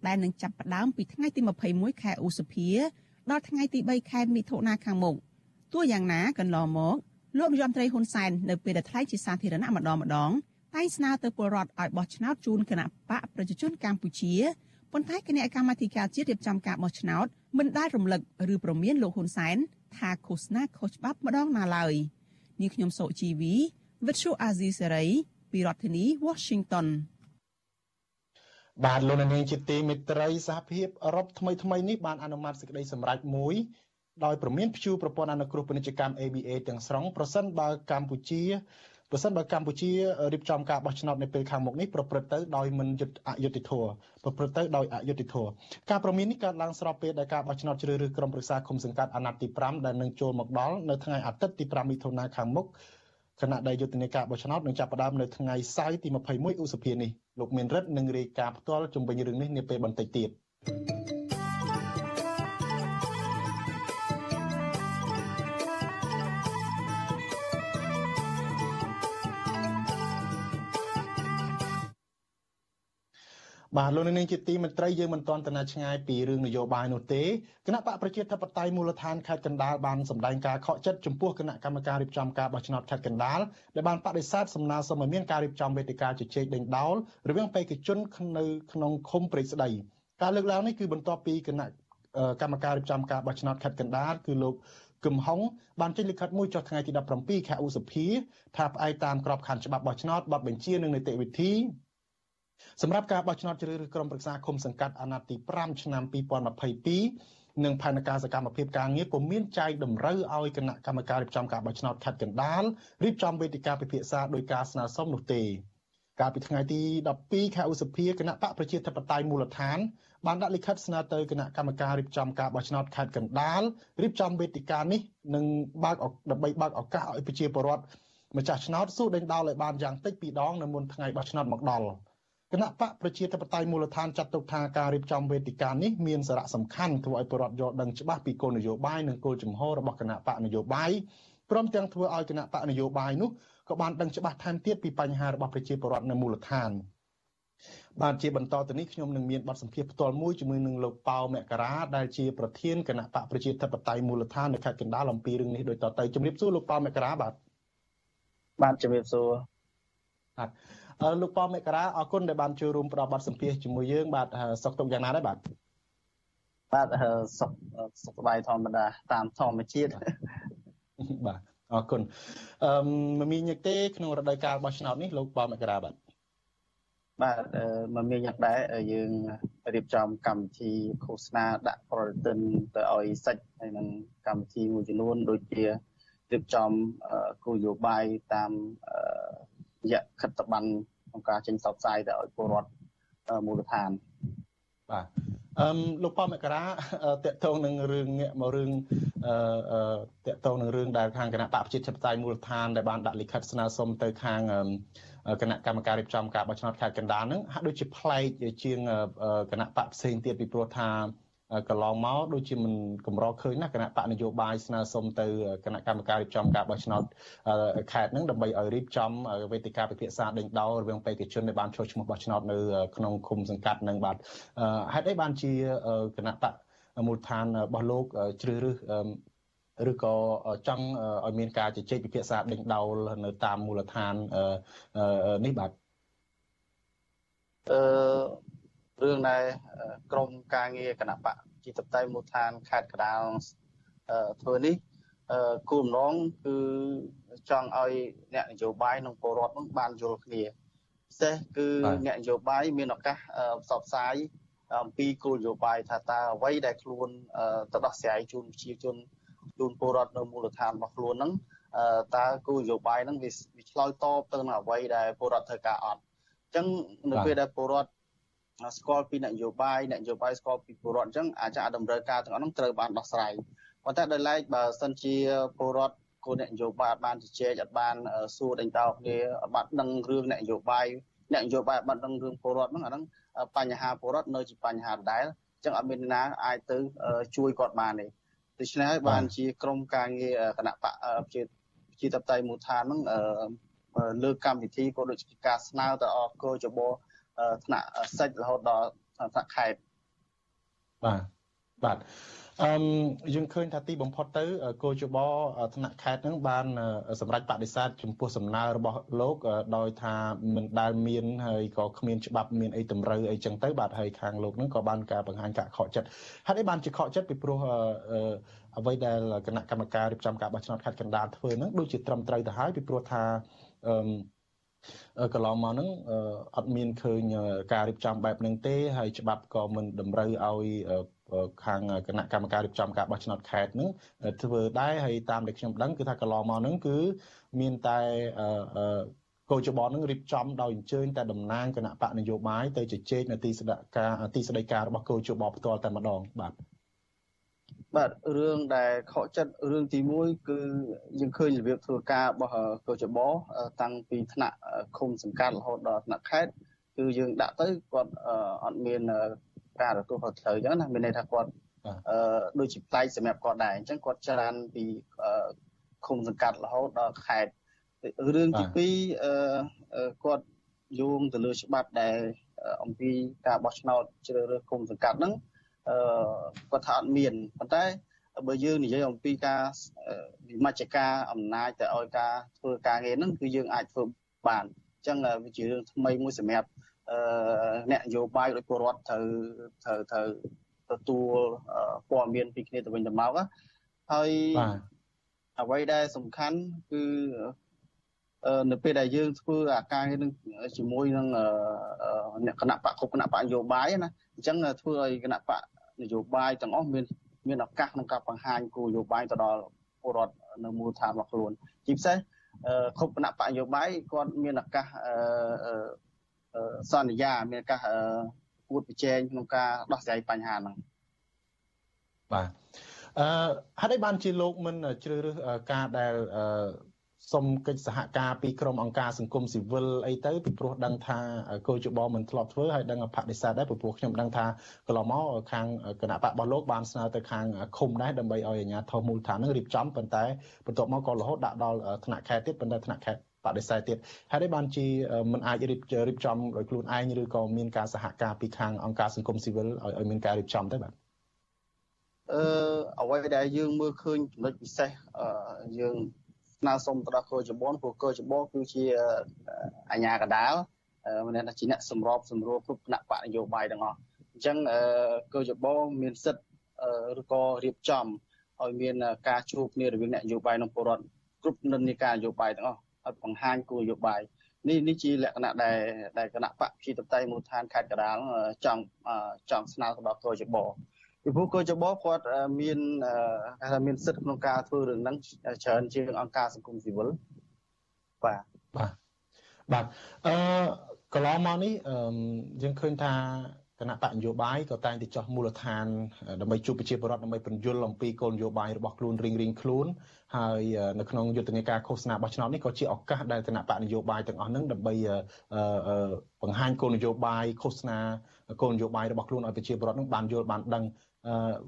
K: ដែលនឹងចាប់ផ្ដើមពីថ្ងៃទី21ខែឧសភាដល់ថ្ងៃទី3ខែមិថុនាខាងមុខទោះយ៉ាងណាកន្លងមក លោកនាយរដ្ឋមន្ត្រីហ៊ុនសែននៅពេលដែលថ្លែងជាសាធារណៈម្ដងម្ដងតែងស្នើទៅពលរដ្ឋឲ្យបោះឆ្នោតជូនគណៈបកប្រជាជនកម្ពុជាប៉ុន្តែគណៈកម្មាធិការជាតិរៀបចំការបោះឆ្នោតមិនដែលរំលឹកឬប្រមានលោកហ៊ុនសែនថាឃោសនាខុសច្បាប់ម្ដងណាឡើយនាងខ្ញុំសុជីវីវិទ្យុអាស៊ីសេរីពីរដ្ឋធានី Washington
D: បាទលោកនាងជាទីមេត្រីសហភាពអឺរ៉ុបថ្មីថ្មីនេះបានអនុម័តសេចក្តីសម្រេចមួយ ដោយប្រមានព្យួរប្រព័ន្ធអនុគ្រោះពាណិជ្ជកម្ម ABA ទាំងស្រុងប្រសិនបើកម្ពុជាប្រសិនបើកម្ពុជារៀបចំការបោះឆ្នោតនៅពេលខាងមុខនេះប្រព្រឹត្តទៅដោយមិនយុត្តិអយុត្តិធម៌ប្រព្រឹត្តទៅដោយអយុត្តិធម៌ការប្រមាននេះកើតឡើងស្របពេលដែលការបោះឆ្នោតជ្រើសរើសក្រុមប្រឹក្សាគុំសង្កាត់អាណត្តិទី5ដែលនឹងចូលមកដល់នៅថ្ងៃអាទិត្យទី5មិថុនាខាងមុខគណៈដែលយុទ្ធនាការបោះឆ្នោតនឹងចាប់ផ្ដើមនៅថ្ងៃសៅរ៍ទី21ឧសភានេះលោកមានរិទ្ធនឹងរាយការណ៍ផ្ទាល់ជុំវិញរឿងនេះនាពេលបន្តិចទៀត បាទលោកនាងជាទីមេត្រីយើងមិនទាន់ទៅណាឆ្ងាយពីរឿងនយោបាយនោះទេគណៈបកប្រជាធិបតេយ្យមូលដ្ឋានខេត្តកណ្ដាលបានសម្ដែងការខកចិត្តចំពោះគណៈកម្មការរៀបចំការបោះឆ្នោតខេត្តកណ្ដាលដែលបានបដិសេធសំណើសុំឲ្យមានការរៀបចំវេទិកាជជែកដេញដោលរវាងបេក្ខជននៅក្នុងឃុំព្រៃស្ដីការលើកឡើងនេះគឺបន្ទាប់ពីគណៈកម្មការរៀបចំការបោះឆ្នោតខេត្តកណ្ដាលគឺលោកគឹមហុងបានចេញលិខិតមួយចុះថ្ងៃទី17ខែឧសភាថាផ្អែកតាមក្របខ័ណ្ឌច្បាប់បោះឆ្នោតបទបញ្ជានិងនីតិវិធី សម្រាប់ការបោះឆ្នោតជ្រើសរើសក្រុមប្រឹក្សាគុំសង្កាត់អាណត្តិទី5ឆ្នាំ2022និងផែនការសកម្មភាពការងារពុំមានចែកតម្រូវឲ្យគណៈកម្មការរៀបចំការបោះឆ្នោតខេត្តកណ្ដាលរៀបចំវេទិកាពិភាក្សាដោយការស្នើសុំនោះទេកាលពីថ្ងៃទី12ខែឧសភាគណៈបកប្រជាធិបតេយ្យមូលដ្ឋានបានដាក់លិខិតស្នើទៅគណៈកម្មការរៀបចំការបោះឆ្នោតខេត្តកណ្ដាលរៀបចំវេទិកានេះនិងបើកដើម្បីបើកឱកាសឲ្យប្រជាពលរដ្ឋម្ចាស់ឆ្នោតសួរដេញដោលឲ្យបានយ៉ាងតិចពីរដងនៅមុនថ្ងៃបោះឆ្នោតមកដល់ គណៈបកប្រជាធិបតេយ្យមូលដ្ឋានចាត់ទុកថាការរៀបចំវេទិកានេះមានសារៈសំខាន់ធ្វើឲ្យប្រជាពលរដ្ឋយល់ដឹងច្បាស់ពីគោលនយោបាយនិងគោលជំហររបស់គណៈបកនយោបាយព្រមទាំងធ្វើឲ្យគណៈបកនយោបាយនោះក៏បានដឹងច្បាស់ថែមទៀតពីបញ្ហារបស់ប្រជាពលរដ្ឋនៅមូលដ្ឋានបាទជាបន្តទៅនេះខ្ញុំនឹងមានបទសម្ភាសន៍ផ្ទាល់មួយជាមួយនឹងលោកប៉ៅមករាដែលជាប្រធានគណៈបកប្រជាធិបតេយ្យមូលដ្ឋាននៅខេត្តកណ្ដាលអំពីរឿងនេះដូចតទៅជំរាបសួរលោកប៉ៅមករាបាទ
F: បាទជំរាបសួរ
D: បាទអឺ លោកប៉ៅមករាអរគុណដែលបានចូលរួមផ្ដល់បទសម្ភាសន៍ជាមួយយើងបាទសុខទុក្ខយ៉ាងណាដែរបាទ
F: បាទសុខសុខសប្បាយធម្មតាតាមធម្មជាតិ
D: បាទអរគុណអឺមមាញឹកទេក្នុងរដូវកាលបោះឆ្នោតនេះលោកប៉ៅមករាបាទ
F: បាទមកមានយ៉ាងដែរយើងរៀបចំកម្មវិធីឃោសនាដាក់ប្រតិទិនទៅឲ្យសិច្ចហើយនឹងកម្មវិធីមួយចំនួនដូចជារៀបចំគោលនយោបាយតាមរយៈខិត្តប័ណ្ណ ក្នុងការចេញផ្សព្វផ្សាយទៅឲ្យពលរដ្ឋមូលដ្ឋាន
D: បាទអឺលោកប៉មករាតកតងនឹងរឿងងាកមករឿងអឺតកតងនឹងរឿងដែលខាងគណៈបកប្រជាធិបតេយ្យមូលដ្ឋានដែលបានដាក់លិខិតស្នើសុំទៅខាងគណៈកម្មការរៀបចំការបោះឆ្នោតខេត្តកណ្ដាលហ្នឹងហាក់ដូចជាប្លែកជាងគណៈបកផ្សេងទៀតពីព្រោះថា កន្លងមកដូចជាមិនកម្រឃើញណាគណៈបកនយោបាយស្នើសុំទៅគណៈកម្មការរៀបចំការបោះឆ្នោតខេត្តហ្នឹងដើម្បីឲ្យរៀបចំវេទិកាពិភាក្សាដេញដោលរវាងបេក្ខជនដែលបានចុះឈ្មោះបោះឆ្នោតនៅក្នុងឃុំសង្កាត់នឹងបាទហេតុអីបានជាគណៈបកមូលដ្ឋានរបស់លោកជ្រើសរើសឬក៏ចង់ឲ្យមានការជជែកពិភាក្សាដេញដោលនៅតាមមូលដ្ឋាននេះបាទ
F: អឺ រឿងដែលក្រមការងារគណៈបកជីតតៃមូលដ្ឋានខេត្តកដាលធ្វើនេះគោលបំណងគឺចង់ឲ្យអ្នកនយោបាយនិងពលរដ្ឋនឹងបានយល់គ្នាពិសេសគឺអ្នកនយោបាយមានឱកាសផ្សព្វផ្សាយអំពីគោលនយោបាយថាតើអ្វីដែលខ្លួនទៅដោះស្រាយជូនប្រជាជនជូនពលរដ្ឋនៅមូលដ្ឋានរបស់ខ្លួនហ្នឹងតើគោលនយោបាយហ្នឹងវាឆ្លើយតបទៅនឹងអ្វីដែលពលរដ្ឋត្រូវការអត់អញ្ចឹងនៅពេលដែលពលរដ្ឋ ស្គាល់ពីនយោបាយនយោបាយស្គាល់ពីពលរដ្ឋអញ្ចឹងអាចអាចតម្រូវការទាំងអស់ហ្នឹងត្រូវបានដោះស្រាយប៉ុន្តែដោយឡែកបើសិនជាពលរដ្ឋគោលនយោបាយអត់បានជជែកអត់បានសួរដេញដោគ្នាអត់បានដឹងរឿងនយោបាយនយោបាយអត់បានដឹងរឿងពលរដ្ឋហ្នឹងអាហ្នឹងបញ្ហាពលរដ្ឋនៅជាបញ្ហាដដែលអញ្ចឹងអត់មានណាអាចទៅជួយគាត់បានទេដូច្នេះហើយបានជាក្រមការងារគណៈបកជាជាតបតៃមូលដ្ឋានហ្នឹងលើកកម្មវិធីក៏ដូចជាការស្នើទៅអកោចប ថ្នាក់សិចរហូតដល់ថ្នាក់ខេត្ត
D: បាទបាទអឺយើងឃើញថាទីបំផុតទៅគោជបថ្នាក់ខេត្តនឹងបានសម្រេចបដិសេធចំពោះសំណើរបស់លោកដោយថាមិនដែលមានហើយក៏គ្មានច្បាប់មានអីតម្រូវអីចឹងទៅបាទហើយខាងលោកនឹងក៏បានការបង្ហាញការខកចិត្តហេតុអីបានជាខកចិត្តពីព្រោះអ្វីដែលគណៈកម្មការរៀបចំការបោះឆ្នោតខេត្តកណ្ដាលធ្វើនឹងដូចជាត្រឹមត្រូវទៅហើយពីព្រោះថាអឺ កន្លងមកហ្នឹងអត់មានឃើញការរៀបចំបែបហ្នឹងទេហើយច្បាប់ក៏មិនតម្រូវឲ្យខាងគណៈកម្មការរៀបចំការបោះឆ្នោតខេត្តហ្នឹងធ្វើដែរហើយតាមដែលខ្ញុំដឹងគឺថាកន្លងមកហ្នឹងគឺមានតែកោចបននឹងរៀបចំដោយអញ្ជើញតែតំណាងគណៈបកនយោបាយទៅជជែកនៅទីស្នាក់ការទីស្តីការរបស់កោចបផ្ទាល់តែម្ដងបាទ
F: បាទរឿងដែលខកចិត្តរឿងទី1គឺយើងឃើញរបៀបធ្វើការរបស់កោចបតាំងពីថ្នាក់ឃុំសង្កាត់រហូតដល់ថ្នាក់ខេត្តគឺយើងដាក់ទៅគាត់អត់មានការទទួលខុសត្រូវអញ្ចឹងណាមានន័យថាគាត់អឺដូចជាផ្លែកសម្រាប់គាត់ដែរអញ្ចឹងគាត់ច្រានពីឃុំសង្កាត់រហូតដល់ខេត្តរឿងទី2អឺគាត់យោងទៅលើច្បាប់ដែលអំពីការបោះឆ្នោតជ្រើសរើសឃុំសង្កាត់ហ្នឹង អឺគាត់ថាអត់មានប៉ុន្តែបើយើងនិយាយអំពីការវិមជ្ឈការអំណាចទៅឲ្យការធ្វើការងារហ្នឹងគឺយើងអាចធ្វើបានអញ្ចឹងវាជារឿងថ្មីមួយសម្រាប់អឺអ្នកនយោបាយដោយពលរដ្ឋត្រូវត្រូវត្រូវទទួលព័ត៌មានពីគ្នាទៅវិញទៅមកហើយអ្វីដែលសំខាន់គឺនៅពេលដែលយើងធ្វើអាការនឹងជាមួយនឹងអ្នកគណៈបកគ្រប់គណៈបកនយោបាយណាអញ្ចឹងធ្វើឲ្យគណៈបក នយោបាយទាំងអស់មានមានឱកាសក្នុងការបង្ហាញគោលនយោបាយទៅដល់ពលរដ្ឋនៅមូលដ្ឋានរបស់ខ្លួនជាពិសេសគ្រប់គណៈបកនយោបាយគាត់មានឱកាសសន្យាមានឱកាសគួតប្រជែងក្នុងការដោះស្រាយបញ្ហាហ្នឹង
D: បាទអឺហេតុអីបានជាលោកមិនជ្រើសរើសការដែល សុំកិច្ចសហការពីក្រមអង្គការសង្គមស៊ីវិលអីទៅពីព្រោះដឹងថាកោជបមិនធ្លាប់ធ្វើហើយដឹងបដិសេធដែរពីព្រោះខ្ញុំដឹងថាកន្លងមកខាងគណៈបករបស់លោកបានស្នើទៅខាងឃុំដែរដើម្បីឲ្យអាជ្ញាធរមូលដ្ឋាននឹងរៀបចំប៉ុន្តែបន្ទាប់មកក៏រហូតដាក់ដល់ថ្នាក់ខេត្តទៀតប៉ុន្តែថ្នាក់ខេត្តបដិសេធទៀតហើយបានជាមិនអាចរៀបរៀបចំដោយខ្លួនឯងឬក៏មានការសហការពីខាងអង្គការសង្គមស៊ីវិលឲ្យឲ្យមានការរៀបចំទៅបាទ
F: អឺអ្វីដែលយើងមើលឃើញចំណុចពិសេសយើង ស្នើសុំទៅដល់កោជបព្រោះកោជបគឺជាអាញាកដាលមានថាជាអ្នកសម្របសម្រួលគ្រប់គណៈបកនយោបាយទាំងអស់អញ្ចឹងកោជបមានសិទ្ធិឬក៏រៀបចំឲ្យមានការជួបគ្នារវាងអ្នកនយោបាយនិងពលរដ្ឋគ្រប់និន្នាការនយោបាយទាំងអស់ឲ្យបង្ហាញគោលនយោបាយនេះនេះជាលក្ខណៈដែលដែលគណៈបកប្រជាធិបតេយ្យមូលដ្ឋានខេត្តកណ្ដាលចង់ចង់ស្នើទៅដល់កោជប ពីព្រោះកោចបគាត់មានគេថាមានសិទ្ធិក្នុងការធ្វើរឿងហ្នឹងច្រើនជាងអង្គការសង្គមស៊ីវិលបាទ
D: បាទបាទអឺកន្លងមកនេះយើងឃើញថាគណៈបកនយោបាយក៏តែងតែចោះមូលដ្ឋានដើម្បីជួបប្រជាពលរដ្ឋដើម្បីបញ្យល់អំពីគោលនយោបាយរបស់ខ្លួនរៀងរៀងខ្លួនហើយនៅក្នុងយុទ្ធនាការឃោសនាបោះឆ្នោតនេះក៏ជាឱកាសដែលគណៈបកនយោបាយទាំងអស់ហ្នឹងដើម្បីបង្ហាញគោលនយោបាយឃោសនាគោលនយោបាយរបស់ខ្លួនឲ្យប្រជាពលរដ្ឋនឹងបានយល់បានដឹង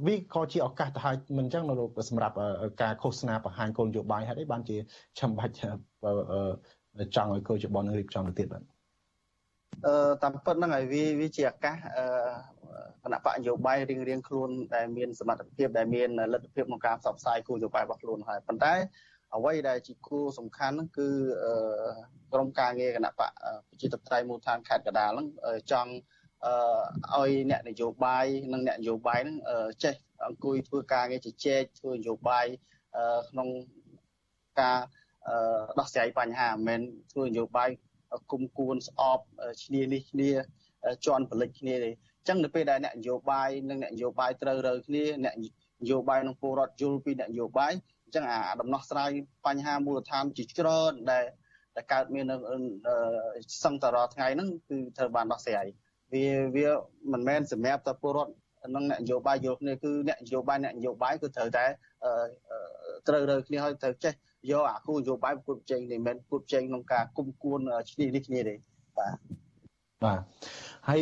D: វាក៏ជាឱកាសទៅហើយមិនអញ្ចឹងនៅសម្រាប់ការឃោសនាបង្ហាញគោលនយោបាយហេតុអីបានជាចាំបាច់ចង់ឲ្យកោជបនឹងរៀបចំទៅទៀតបាទ
F: អឺតាមពិតហ្នឹងហើយវាវាជាឱកាសអឺគណៈបកនយោបាយរៀងរៀងខ្លួនដែលមានសមត្ថភាពដែលមានលទ្ធភាពក្នុងការផ្សព្វផ្សាយគោលនយោបាយរបស់ខ្លួនហើយប៉ុន្តែអ្វីដែលជាគោលសំខាន់ហ្នឹងគឺក្រមការងារគណៈបកប្រជាធិបតេយ្យមូលដ្ឋានខេត្តកដាលហ្នឹងចង់ អឺឲ្យអ្នកនយោបាយនិងអ្នកនយោបាយហ្នឹងចេះអង្គុយធ្វើការងារជជែកធ្វើនយោបាយក្នុងការដោះស្រាយបញ្ហាមិនមែនធ្វើនយោបាយគុំគួនស្អប់ឈ្នានេះគ្នាជន់ផលិតគ្នាទេអញ្ចឹងនៅពេលដែលអ្នកនយោបាយនិងអ្នកនយោបាយត្រូវរើគ្នាអ្នកនយោបាយនិងពលរដ្ឋយល់ពីអ្នកនយោបាយអញ្ចឹងអាដំណោះស្រាយបញ្ហាមូលដ្ឋានជាច្រើនដែលដែលកើតមាននៅសឹងតរថ្ងៃហ្នឹងគឺត្រូវបានដោះស្រាយ វាវាមិនមែនសម្រាប់តែពលរដ្ឋនិងអ្នកនយោបាយយល់គ្នាគឺអ្នកនយោបាយអ្នកនយោបាយគឺត្រូវតែត្រូវរើគ្នាហើយត្រូវចេះយកអាគោលនយោបាយប្រគល់ប្រជែងនេះមិនប្រគល់ប្រជែងក្នុងការគុំគួនឈ្នះនេះគ្នាទេបាទ
D: បាទហើយ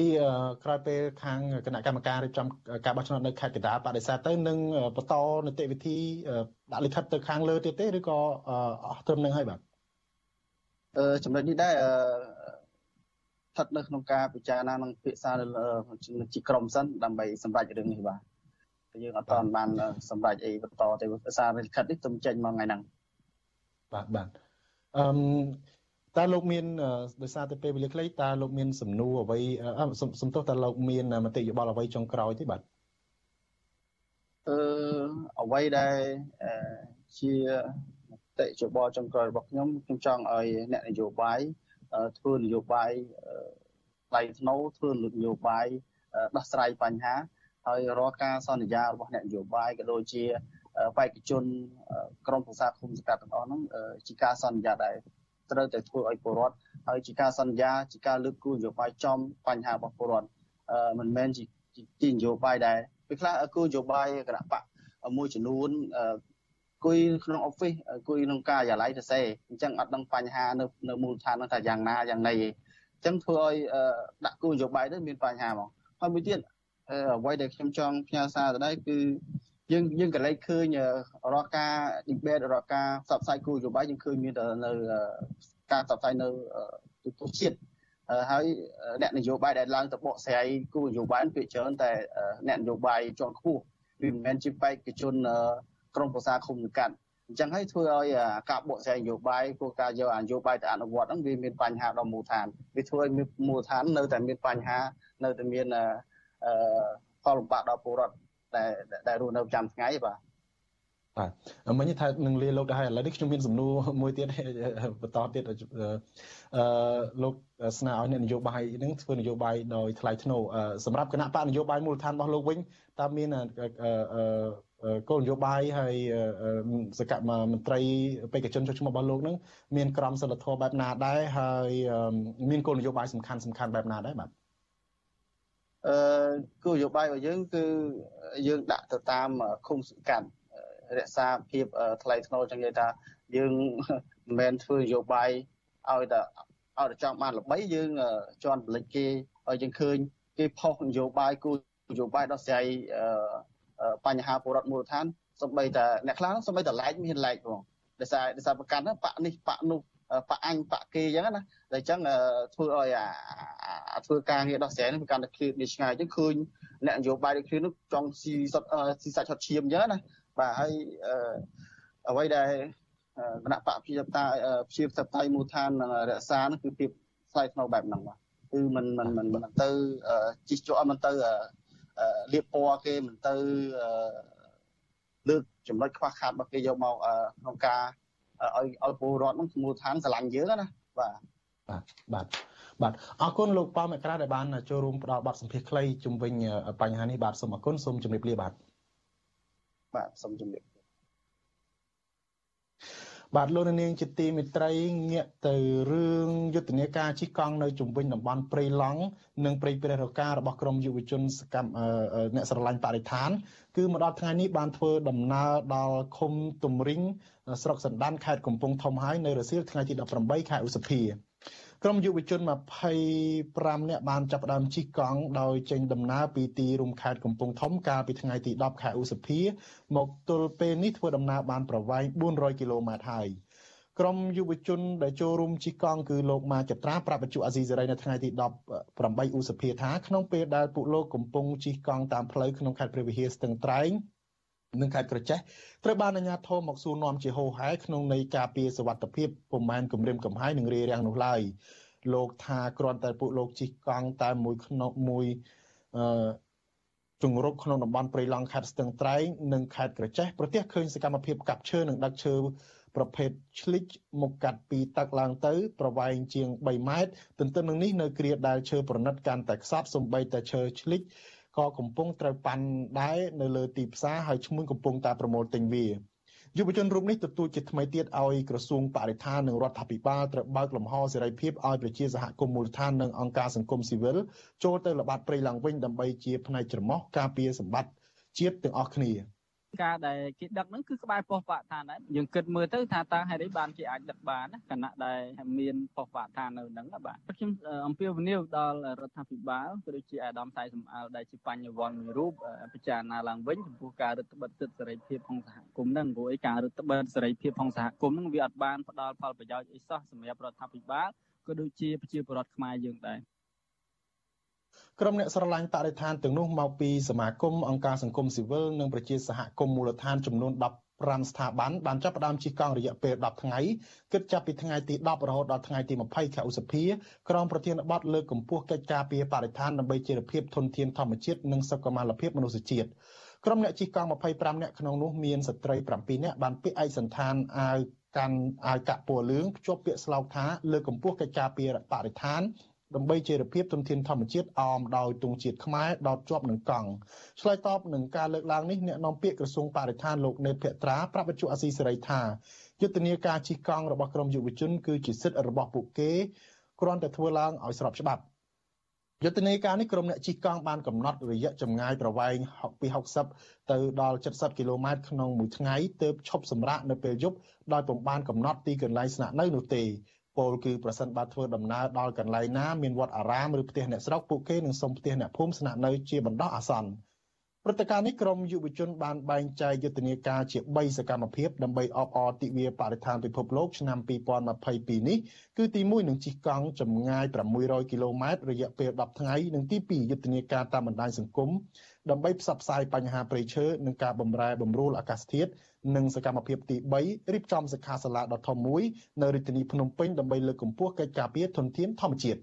D: ក្រោយពេលខាងគណៈកម្មការរៀបចំការបោះឆ្នោតនៅខេត្តកណ្ដាលបដិសេធទៅនឹងបន្តនីតិវិធីដាក់លិខិតទៅខាងលើទៀតទេឬក៏អស់ត្រឹមនឹងហើយបាទ
F: អឺចំណុចនេះដែរអឺ ស្ថិតនៅក្នុងការពិចារណានិងពិភាក្សាជាក្រុមសិនដើម្បីសម្រេចរឿងនេះបាទយើងអត់ទាន់បានសម្រេចអីបន្តទេសារលិខិតនេះទុំចេញមកថ្ងៃហ្នឹង
D: បាទបាទអឺតើលោកមានដោយសារតែពេលវេលាខ្លីតើលោកមានសំណួរអ្វីសំទោសតើលោកមានមតិយោបល់អ្វីចុងក្រោយទេបាទ
F: អឺអ្វីដែលជាមតិយោបល់ចុងក្រោយរបស់ខ្ញុំខ្ញុំចង់ឲ្យអ្នកនយោបាយ ធ្វើនយោបាយថ្លៃថ្នូរធ្វើនយោបាយដោះស្រាយបញ្ហាហើយរាល់ការសន្យារបស់អ្នកនយោបាយក៏ដូចជាបេក្ខជនក្រមប្រសាឃុំសង្កាត់ទាំងអស់ហ្នឹងជាការសន្យាដែរត្រូវតែធ្វើឲ្យពលរដ្ឋហើយជាការសន្យាជាការលើកគោលនយោបាយចំបញ្ហារបស់ពលរដ្ឋមិនមែនជាជានយោបាយដែរពេលខ្លះគោលនយោបាយគណៈបកមួយចំនួន គួយក្នុងអอฟហ្វិសគួយក្នុងការិយាល័យទៅសេអញ្ចឹងអត់ដឹងបញ្ហានៅនៅមូលដ្ឋានហ្នឹងថាយ៉ាងណាយ៉ាងណីទេអញ្ចឹងធ្វើឲ្យដាក់គោលនយោបាយទៅមានបញ្ហាហ្មងហើយមួយទៀតអ្វីដែលខ្ញុំចង់ផ្ញើសារទៅដែរគឺយើងយើងក៏លេចឃើញរាល់ការ debate រាល់ការផ្សព្វផ្សាយគោលនយោបាយយើងឃើញមានតែនៅការផ្សព្វផ្សាយនៅទូទៅជាតិហើយអ្នកនយោបាយដែលឡើងទៅបកស្រាយគោលនយោបាយភាគច្រើនតែអ្នកនយោបាយជាន់ខ្ពស់វាមិនមែនជាបេក្ខជន ក្រមប្រសាឃុំសង្កាត់អញ្ចឹងហើយធ្វើឲ្យការបកស្រាយនយោបាយគោលការណ៍យកនយោបាយទៅអនុវត្តហ្នឹងវាមានបញ្ហាដល់មូលដ្ឋានវាធ្វើឲ្យមូលដ្ឋាននៅតែមានបញ្ហានៅតែមានអឺផលលំបាកដល់ពលរដ្ឋដែលដែលរស់នៅប្រចាំថ្ងៃបាទ
D: បាទមិញថានឹងលាលោកទៅហើយឥឡូវនេះខ្ញុំមានសំណួរមួយទៀតបន្តទៀតអឺលោកស្នើឲ្យអ្នកនយោបាយនឹងធ្វើនយោបាយដោយថ្លៃថ្នូរសម្រាប់គណៈបកនយោបាយមូលដ្ឋានរបស់លោកវិញតើមាន គោលនយោបាយហើយសកម្មមន្ត្រីបេក្ខជនចុះឈ្មោះរបស់លោកនឹងមានក្រមសីលធម៌បែបណាដែរហើយមានគោលនយោបាយសំខាន់សំខាន់បែបណាដែរបាទ
F: អឺគោលនយោបាយរបស់យើងគឺយើងដាក់ទៅតាមឃុំសង្កាត់រក្សាភាពថ្លៃថ្នូរចឹងនិយាយថាយើងមិនមែនធ្វើនយោបាយឲ្យតែឲ្យតែចង់បានល្បីយើងជន់បលិចគេឲ្យយើងឃើញគេផុសនយោបាយគោលនយោបាយដោះស្រាយ បញ្ហាពលរដ្ឋមូលដ្ឋានសំបីតែអ្នកខ្លះសំបីតែឡែកមានឡែកផងដោយសារដោយសារប្រកាន់បកនេះបកនោះបកអញបកគេអញ្ចឹងណាតែអញ្ចឹងធ្វើឲ្យអាធ្វើការងារដោះស្រាយនេះវាកាន់តែឃ្លៀតនេះឆ្ងាយអញ្ចឹងឃើញអ្នកនយោបាយដូចគ្នានោះចង់ស៊ីសុតស៊ីសាច់ឆត់ឈាមអញ្ចឹងណាបាទហើយអ្វីដែលគណៈបកប្រជាតាប្រជាធិបតេយ្យមូលដ្ឋានរក្សានោះគឺភាពថ្លៃថ្នូរបែបហ្នឹងបាទគឺมันมันมันមិនទៅជីកជាប់មិនទៅ លៀបពណ៌គេមិនទៅលើកចំណុចខ្វះខាតរបស់គេយកមកក្នុងការឲ្យឲ្យពលរដ្ឋនោះមូលដ្ឋានស្រឡាញ់យើងណាបាទ
D: បាទបាទបាទអរគុណលោកប៉ៅមកក្រាដែលបានចូលរួមផ្ដល់បទសម្ភាសន៍ខ្លីជុំវិញបញ្ហានេះបាទសូមអរគុណសូមជម្រាបលាបាទ
F: បាទសូមជម្រាប
D: បាទលោកនាងជាទីមេត្រីងាកទៅរឿងយុទ្ធនាការជិះកង់នៅជំវិញតំបន់ព្រៃឡង់និងព្រៃព្រះរការបស់ក្រមយុវជនសកម្មអ្នកស្រឡាញ់បរិស្ថាន គឺមកដល់ថ្ងៃនេះបានធ្វើដំណើរដល់ឃុំទំរិញស្រុកសណ្ដានខេត្តកំពង់ធំហើយនៅរសៀលថ្ងៃទី18ខែឧសភា ក្រុមយុវជន25នាក់បានចាប់ផ្ដើមជិះកង់ដោយចេញដំណើរពីទីរួមខេត្តកំពង់ធំកាលពីថ្ងៃទី10ខែឧសភា មកទល់ពេលនេះធ្វើដំណើរបានប្រវែង400គីឡូម៉ែត្រហើយក្រុមយុវជនដែលចូលរួមជិះកង់គឺលោកម៉ាចត្រាប្រាប់បច្ចុអាស៊ីសេរីនៅថ្ងៃទី18ឧសភាថាក្នុងពេលដែលពួកលោកកំពុងជិះកង់តាមផ្លូវក្នុងខេត្តព្រះវិហារស្ទឹងត្រែង និងខេត្តក្រចេះត្រូវបានអាជ្ញាធរមកសួរនាំជាហោហែក្នុងន័យការពារសវត្ថិភាពពុំមែនគម្រាមកំហែងនឹងរារាំងនោះឡើយលោកថាគ្រាន់តែពួកលោកជិះកង់តែមួយក្នុងមួយអឺជង្រុកក្នុងតំបន់ព្រៃឡង់ខេត្តស្ទឹងត្រែងនិងខេត្តក្រចេះប្រទះឃើញសកម្មភាពកាប់ឈើនិងដឹកឈើប្រភេទឆ្លិចមកកាត់ពីទឹកឡើងទៅ ប្រវែងជាង3ម៉ែត្រទន្ទឹមនឹងនេះនៅគ្រាដែលឈើប្រណិតកាន់តែខ្សត់សំបីតែឈើឆ្លិច ក៏កំពុងត្រូវប៉ាន់ដែរនៅលើទីផ្សារហើយឈ្មួញកំពុងតែប្រមូលទិញវាយុវជនរូបនេះទទូចជាថ្មីទៀតឲ្យក្រសួងបរិស្ថាននិងរដ្ឋាភិបាលត្រូវបើកលំហសេរីភាពឲ្យប្រជាសហគមន៍មូលដ្ឋាននិងអង្គការសង្គមស៊ីវិលចូលទៅល្បាតព្រៃឡើងវិញដើម្បីជាផ្នែកច្រមុះការពារសម្បត្តិជាតិទាំងអស់គ្នា។
O: ការដែលគេដឹកហ្នឹងគឺក្បែរប៉ុស្តិ៍បរិស្ថានដែរយើងគិតមើលទៅថាតើហេតុអីបានគេអាចដឹកបានណាគណៈដែលមានប៉ុស្តិ៍បរិស្ថាននៅហ្នឹងបាទខ្ញុំអំពាវនាវដល់រដ្ឋាភិបាលក៏ដូចជាអាដាមតៃសំអល់ដែលជាបញ្ញវន្តមួយរូបពិចារណាឡើងវិញចំពោះការរដ្ឋបិទសិទ្ធិសេរីភាពក្នុងសហគមន៍ហ្នឹងព្រោះឯការរដ្ឋបិទសេរីភាពក្នុងសហគមន៍ហ្នឹងវាអត់បានផ្ដល់ផលប្រយោជន៍អីសោះសម្រាប់រដ្ឋាភិបាលក៏ដូចជាប្រជាពលរដ្ឋខ្មែរយើងដែរ
D: ក្រុមអ្នកស្រឡាញ់បរិស្ថានទាំងនោះមកពីសមាគមអង្គការសង្គមស៊ីវិលនិងប្រជាសហគមន៍មូលដ្ឋានចំនួន15ស្ថាប័នបានចាប់ផ្ដើមជិះកង់រយៈពេល10ថ្ងៃគិតចាប់ពីថ្ងៃទី10រហូតដល់ថ្ងៃទី20ខែឧសភាក្រោមប្រធានបទលើកកម្ពស់កិច្ចការពារបរិស្ថានដើម្បីជាភាពធន់ធានធម្មជាតិនិងសុខុមាលភាពមនុស្សជាតិក្រុមអ្នកជិះកង់25នាក់ក្នុងនោះមានស្ត្រី7នាក់បានពាក់ឯកសន្តានអាវកាន់អាវកាក់ពណ៌លឿងភ្ជាប់ពាក្យស្លោកថាលើកកម្ពស់កិច្ចការពារបរិស្ថាន ដើម្បីជារភាពទុនធានធម្មជាតិអមដោយទង់ជាតិខ្មែរដោតជាប់នឹងកង់ឆ្លើយតបនឹងការលើកឡើងនេះអ្នកនាំពាក្យក្រសួងបរិស្ថានលោកណេតភក្ត្រាប្រាប់វិទ្យុអាស៊ីសេរីថាយុទ្ធនាការជិះកង់របស់ក្រមយុវជនគឺជាសិទ្ធិរបស់ពួកគេគ្រាន់តែធ្វើឡើងឲ្យស្របច្បាប់យុទ្ធនាការនេះក្រុមអ្នកជិះកង់បានកំណត់រយៈចម្ងាយប្រវែងពី60ទៅដល់70គីឡូម៉ែត្រក្នុងមួយថ្ងៃទើបឈប់សម្រាកនៅពេលយប់ដោយពុំបានកំណត់ទីកន្លែងស្នាក់នៅនោះទេ ពលគឺប្រសិនបើធ្វើដំណើរដល់កន្លែងណាមានវត្តអារាមឬផ្ទះអ្នកស្រុកពួកគេនឹងសុំផ្ទះអ្នកភូមិស្នាក់នៅជាបណ្ដោះអាសន្នព្រឹត្តិការណ៍នេះក្រមយុវជនបានបែងចែកយុទ្ធនាការជា3សកម្មភាពដើម្បីអបអរទិវាបរិស្ថានពិភពលោកឆ្នាំ2022នេះគឺទី1នឹងជិះកង់ចម្ងាយ600គីឡូម៉ែត្ររយៈពេល10ថ្ងៃនិងទី2យុទ្ធនាការតាមបណ្ដាញសង្គមដើម្បីផ្សព្វផ្សាយបញ្ហាព្រៃឈើនិងការបម្រែបម្រួលអាកាសធាតុ និងសកម្មភាពទី3រៀបចំសិក្ខាសាលាដ៏ធំមួយនៅរាជធានីភ្នំពេញដើម្បីលើកកម្ពស់កិច្ចការពារធនធានធម្មជាតិ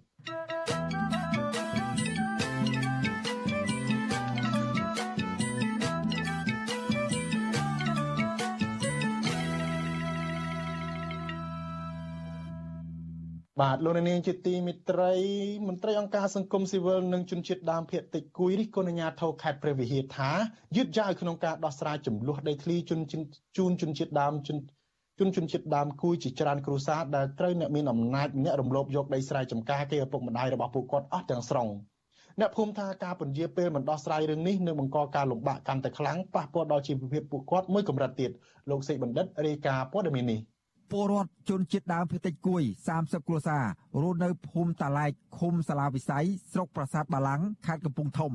D: បាទលោកនាងជាទីមិត្តរីមន្ត្រីអង្គការសង្គមស៊ីវិលនិងជនជាតិដើមភាគតិចគួយរិះគន់អាជ្ញាធរខេត្តព្រះវិហារថាយឺតយ៉ាវក្នុងការដោះស្រាយចំនួនដីធ្លីជនជូនជនជាតិដើមជនជនជនជាតិដើមគួយជាច្រើនគ្រួសារដែលត្រូវអ្នកមានអំណាចអ្នករំលោភយកដីស្រែចម្ការគេឪពុកម្ដាយរបស់ពួកគាត់អស់ទាំងស្រុងអ្នកភូមិថាការពន្យាពេលមិនដោះស្រាយរឿងនេះនឹងបង្កការលំបាកកាន់តែខ្លាំងប៉ះពាល់ដល់ជីវភាពពួកគាត់មួយកម្រិតទៀតលោកសេកបណ្ឌិតរាយការណ៍ព័ត៌មាននេះ
P: ពលរដ្ឋជនជាតិដើមភាគតិចគួយ30គ្រួសាររស់នៅភូមិតាឡែកឃុំសាឡាវិស័យស្រុកប្រាសាទបាឡាំងខេត្តកំពង់ធំ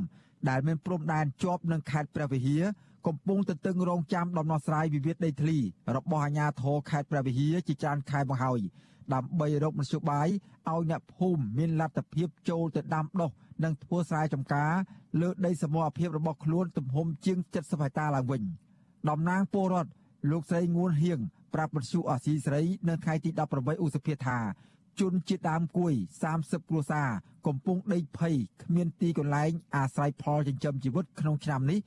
P: ដែលមានព្រំដែនជាប់នឹងខេត្តព្រះវិហារកំពុងទន្ទឹងរង់ចាំដំណោះស្រាយវិវាទដីធ្លីរបស់អាជ្ញាធរខេត្តព្រះវិហារជាច្រើនខែមកហើយដើម្បីរកមធ្យោបាយឲ្យអ្នកភូមិមានលទ្ធភាពចូលទៅដាំដុះនិងធ្វើស្រែចម្ការលើដីសមរភាពរបស់ខ្លួនទំហំជាង70ហិកតាឡើងវិញតំណាងពលរដ្ឋលោកស្រីងួនហៀង ប្រាប់បទសុអសីស្រីនៅថ្ងៃទី18ឧសភាថាជនជាតិដើមគួយ30គ្រួសារកំពុងដីភ័យគ្មានទីកន្លែងអាស្រ័យផលចិញ្ចឹមជីវិតក្នុងឆ្នាំនេះ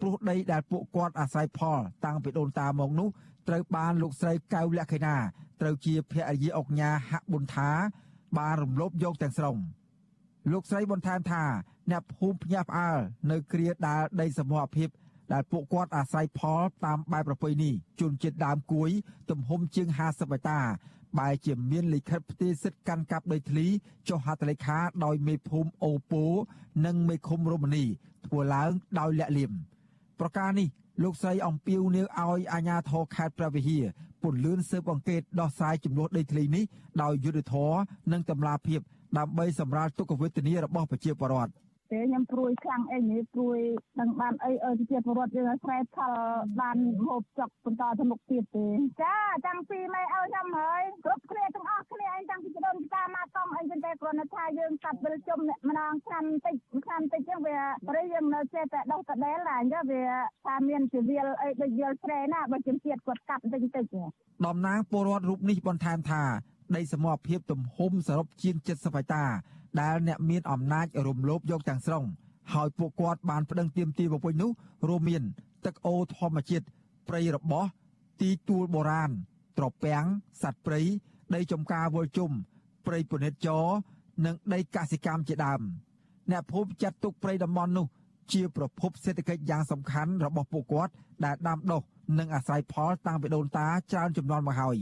P: ព្រោះដីដែលពួកគាត់អាស្រ័យផលតាំងពីដូនតាមកនោះត្រូវបានលោកស្រីកៅលក្ខិណាត្រូវជាភរិយាអុកញ៉ាហាក់ប៊ុនថាបានរំលោភយកទាំងស្រុងលោកស្រីបន្ថែមថាអ្នកភូមិភ្ញាក់ផ្អើលនៅគ្រាដាលដីសមរភាព ដែលពួកគាត់អាស្រ័យផលតាមបែបប្រពៃណីជនជាតិដើមគួយ ទំហំជាង50ហិកតាបែជាមានលិខិតផ្ទេរសិទ្ធិកាន់កាប់ដីធ្លីចុះហត្ថលេខាដោយមេភូមិអូពូនិងមេឃុំរមនីធ្វើឡើងដោយលាក់លៀមប្រការនេះលោកស្រីអំពីវនាវឲ្យអាជ្ញាធរខេត្តព្រះវិហារពន្លឿនស៊ើបអង្កេតដោះស្រាយចំនួនដីធ្លីនេះដោយយុត្តិធម៌និងតម្លាភាពដើម្បីសម្រាលទុក្ខវេទនារបស់ប្រជាពលរដ្ឋ។
Q: ទេខ្ញុំព្រួយខ្លាំងអីនេះព្រួយនឹងបានអីអើជាពលរដ្ឋយើងស្រែផលបានហូបចុកបន្តទៅមុខទៀតទេចាចាំពីម៉ែឲ្យខ្ញុំហើយគ្រប់គ្នាទាំងអស់គ្នាអីចាំពីដូនតាមកកំអីចឹងតែគ្រាន់តែថាយើងកាត់វិលជុំម្ដងឆ្នាំតិចឆ្នាំតិចចឹងវាព្រៃយើងនៅចេះតែដោះតដែលឡាអញ្ចឹងវាថាមានជាវាលអីដូចវាលស្រែណាបើជំទៀតគាត់កាប់តិចតិច
P: តំណាងពលរដ្ឋរូបនេះបន្ថែមថាដីសមរភាពទំហំសរុបជាង70ហិកតា ដែលអ្នកមានអំណាចរំលោភយកទាំងស្រុងហើយពួកគាត់បានប្តឹងទាមទារមកវិញនោះរួមមាន ទឹកអូរធម្មជាតិព្រៃរបោះទីទួលបុរាណត្រពាំងសត្វព្រៃដីចំការវល់ជុំព្រៃពនិតចរនិងដីកសិកម្មជាដើមអ្នកភូមិចាត់ទុកព្រៃតំបន់នោះជាប្រភពសេដ្ឋកិច្ចយ៉ាងសំខាន់របស់ពួកគាត់ដែលដាំដុះនិងអាស្រ័យផលតាំងពីដូនតាច្រើនជំនាន់មកហើយ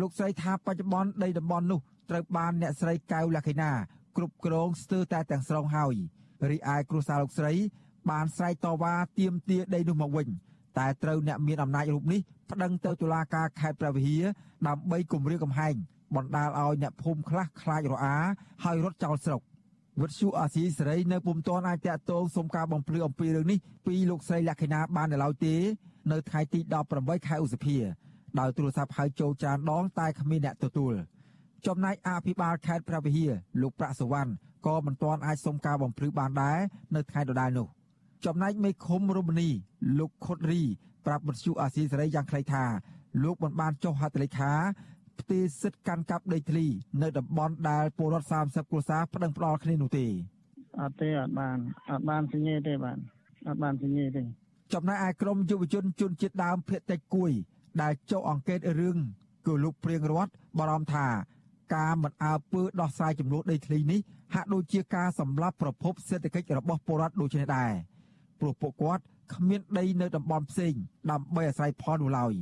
P: លោកស្រីថាបច្ចុប្បន្នដីតំបន់នោះត្រូវបានអ្នកស្រីកៅលក្ខិណាគ្រប់គ្រងស្ទើរតែទាំងស្រុងហើយរីឯគ្រួសារលោកស្រី បានស្រែកតវ៉ាទាមទារដីនោះមកវិញតែត្រូវអ្នកមានអំណាចរូបនេះប្តឹងទៅតុលាការខេត្តព្រះវិហារដើម្បីគម្រាមកំហែងបណ្ដាលឲ្យអ្នកភូមិខ្លះខ្លាចរអាហើយរត់ចោលស្រុកវិទ្យុអាស៊ីសេរីនៅពុំទាន់អាចតាក់ទងសុំការបំភ្លឺអំពីរឿងនេះពីលោកស្រីលក្ខិណាបាននៅឡើយទេ នៅថ្ងៃទី18ខែឧសភា ដោយទូរស័ព្ទហៅចូលចានដងតែគ្មានអ្នកទទួល។ចំណែកអភិបាលខេត្តព្រះវិហារលោកប្រាក់សវណ្ណក៏មិនទាន់អាចសុំការបំភ្លឺបានដែរនៅថ្ងៃដដែលនោះចំណែកមេឃុំរមនីលោកខុតរីប្រាប់បទសុអាស៊ីសេរីយ៉ាងខ្លីថាលោកមិនបានចុះហត្ថលេខាផ្ទេរសិទ្ធិកាន់កាប់ដីធ្លី នៅតំបន់ដែលពលរដ្ឋ30គ្រួសារប្តឹងផ្ដាល់គ្នានោះទេ
F: អត់ទេអត់បានអត់បានសញ្ញាទេបាទអត់បានសញ្ញាទេ
P: ចំណែកឯក្រមយុវជនជនជាតិដើមភៀតតិចគួយ ដែលចុះអង្កេតរឿងគឺលោកព្រៀងរតបារម្ភថា ការមិនអើពើដោះស្រាយចំនួនដីធ្លីនេះហាក់ដូចជាការសម្លាប់ប្រភពសេដ្ឋកិច្ចរបស់ពលរដ្ឋដូចនេះដែរព្រោះពួកគាត់គ្មានដីនៅតំបន់ផ្សេងដើម្បីអាស្រ័យផលនោះឡើយ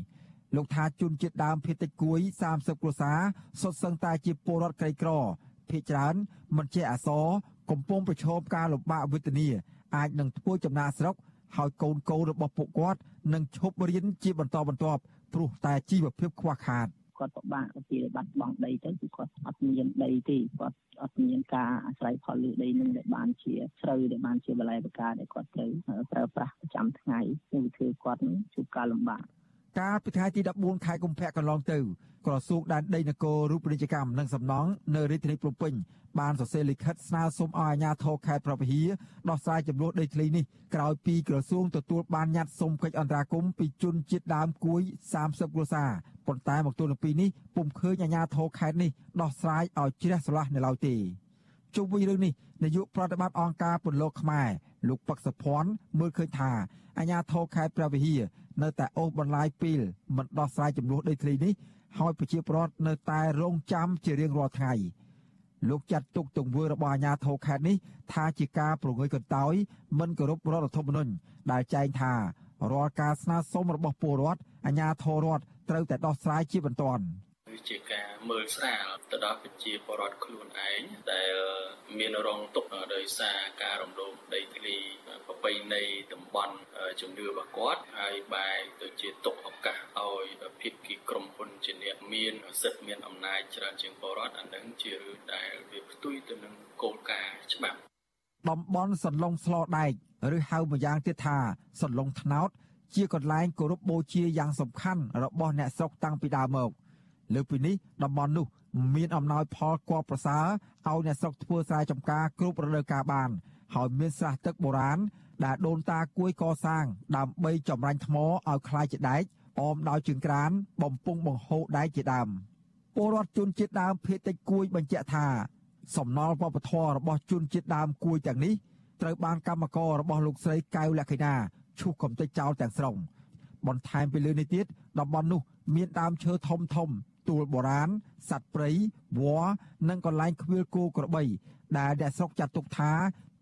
P: លោកថាជនជាតិដើមភាគតិចគួយ30គ្រួសារសុទ្ធសឹងតែជាពលរដ្ឋក្រីក្រភាគច្រើនមិនចេះអសរកំពុងប្រឈមការលំបាកវេទនាអាចនឹងធ្វើចំណាកស្រុកហើយកូនកូនរបស់ពួកគាត់នឹងឈប់រៀនជាបន្តបន្ទាប់ ព្រោះតែជីវភាពខ្វះខាត។
R: គាត់ពិបាកទៅបាត់បង់ដីទៅគឺគាត់អត់មានដីទេគាត់អត់មានការអាស្រ័យផលលើដីនឹងដែលបានជាស្រូវដែលបានជាបន្លែបការដែលគាត់ត្រូវប្រើប្រាស់ប្រចាំថ្ងៃនឹងធ្វើគាត់ជួបការលំបាក
P: កាលពីថ្ងៃទី14ខែកុម្ភៈកន្លងទៅក្រសួងដែនដីនគររូបនីយកម្មនិងសំណង់នៅរាជធានីភ្នំពេញបានសរសេរលិខិតស្នើសុំឲ្យអាជ្ញាធរខេត្តប្រពៃដោះស្រាយចំនួនដីធ្លីនេះក្រោយពីក្រសួងទទួលបានញត្តិសុំកិច្ចអន្តរាគមន៍ពីជនជាតិដើមគួយ30គ្រួសារប៉ុន្តែមកទល់នឹងពេលនេះពុំឃើញអាជ្ញាធរខេត្តនេះដោះស្រាយឲ្យជ្រះស្រឡះនៅឡើយទេជុំវិញរឿងនេះនាយកប្រតិបត្តិអង្គការពន្លកខ្មែរ លោកពឹកសុភ័ណ្ឌមើលឃើញថាអាជ្ញាធរខេត្តព្រះវិហារនៅតែអូសបន្លាយពេលមិនដោះស្រាយចំនួនដីធ្លីនេះហើយប្រជាពលរដ្ឋនៅតែរងចាំជារៀងរាល់ថ្ងៃលោកចាត់ទុកទង្វើរបស់អាជ្ញាធរខេត្តនេះថាជាការប្រងើយកន្តើយមិនគោរពរដ្ឋធម្មនុញ្ញដែលចែងថារាល់ការស្នើសុំរបស់ពលរដ្ឋអាជ្ញាធររដ្ឋត្រូវតែដោះស្រាយជាបន្ទាន់
S: គឺជាការមើលស្រាលទៅដល់ប្រជាពលរដ្ឋខ្លួនឯងដែលមានរងទុក្ខដោយសារការរំលោភដីធ្លីប្រពៃណីតំបន់ជំនឿរបស់គាត់ហើយបែរទៅជាទុកឱកាសឲ្យភាគីក្រុមហ៊ុនជាអ្នកមានសិទ្ធិមានអំណាចច្រើនជាងពលរដ្ឋអានឹងជារឿងដែលវាផ្ទុយទៅនឹងគោលការណ៍ច្បាប់
P: តំបន់សន្លងស្លោដែកឬហៅម្យ៉ាងទៀតថាសន្លងថ្នោតជាកន្លែងគោរពបូជាយ៉ាងសំខាន់របស់អ្នកស្រុកតាំងពីដើមមក លើពីនេះតំបន់នោះមានអំណោយផលគបប្រសើរឲ្យអ្នកស្រុកធ្វើស្រែចម្ការគ្រប់រដូវកាលបានហើយមានស្រះទឹកបុរាណដែលដូនតាគួយកសាងដើម្បីចម្រាញ់ថ្មឲ្យคล้ายជាដែកអមដោយជើងក្រានបំពង់បង្ហូរដែកជាដើមពលរដ្ឋជនជាតិដើមភេតិចគួយបញ្ជាក់ថាសំណល់វប្បធម៌របស់ជនជាតិដើមគួយទាំងនេះត្រូវបានកម្មកររបស់លោកស្រីកៅលក្ខិណាឈូសកំទេចចោលទាំងស្រុងបន្ថែមពីលើនេះទៀតតំបន់នោះមានដើមឈើធំធំ ទួលបុរាណសត្វព្រៃវល្លិនិងកន្លែងខ្វៀលគោក្របី ដែលអ្នកស្រុកចាត់ទុកថា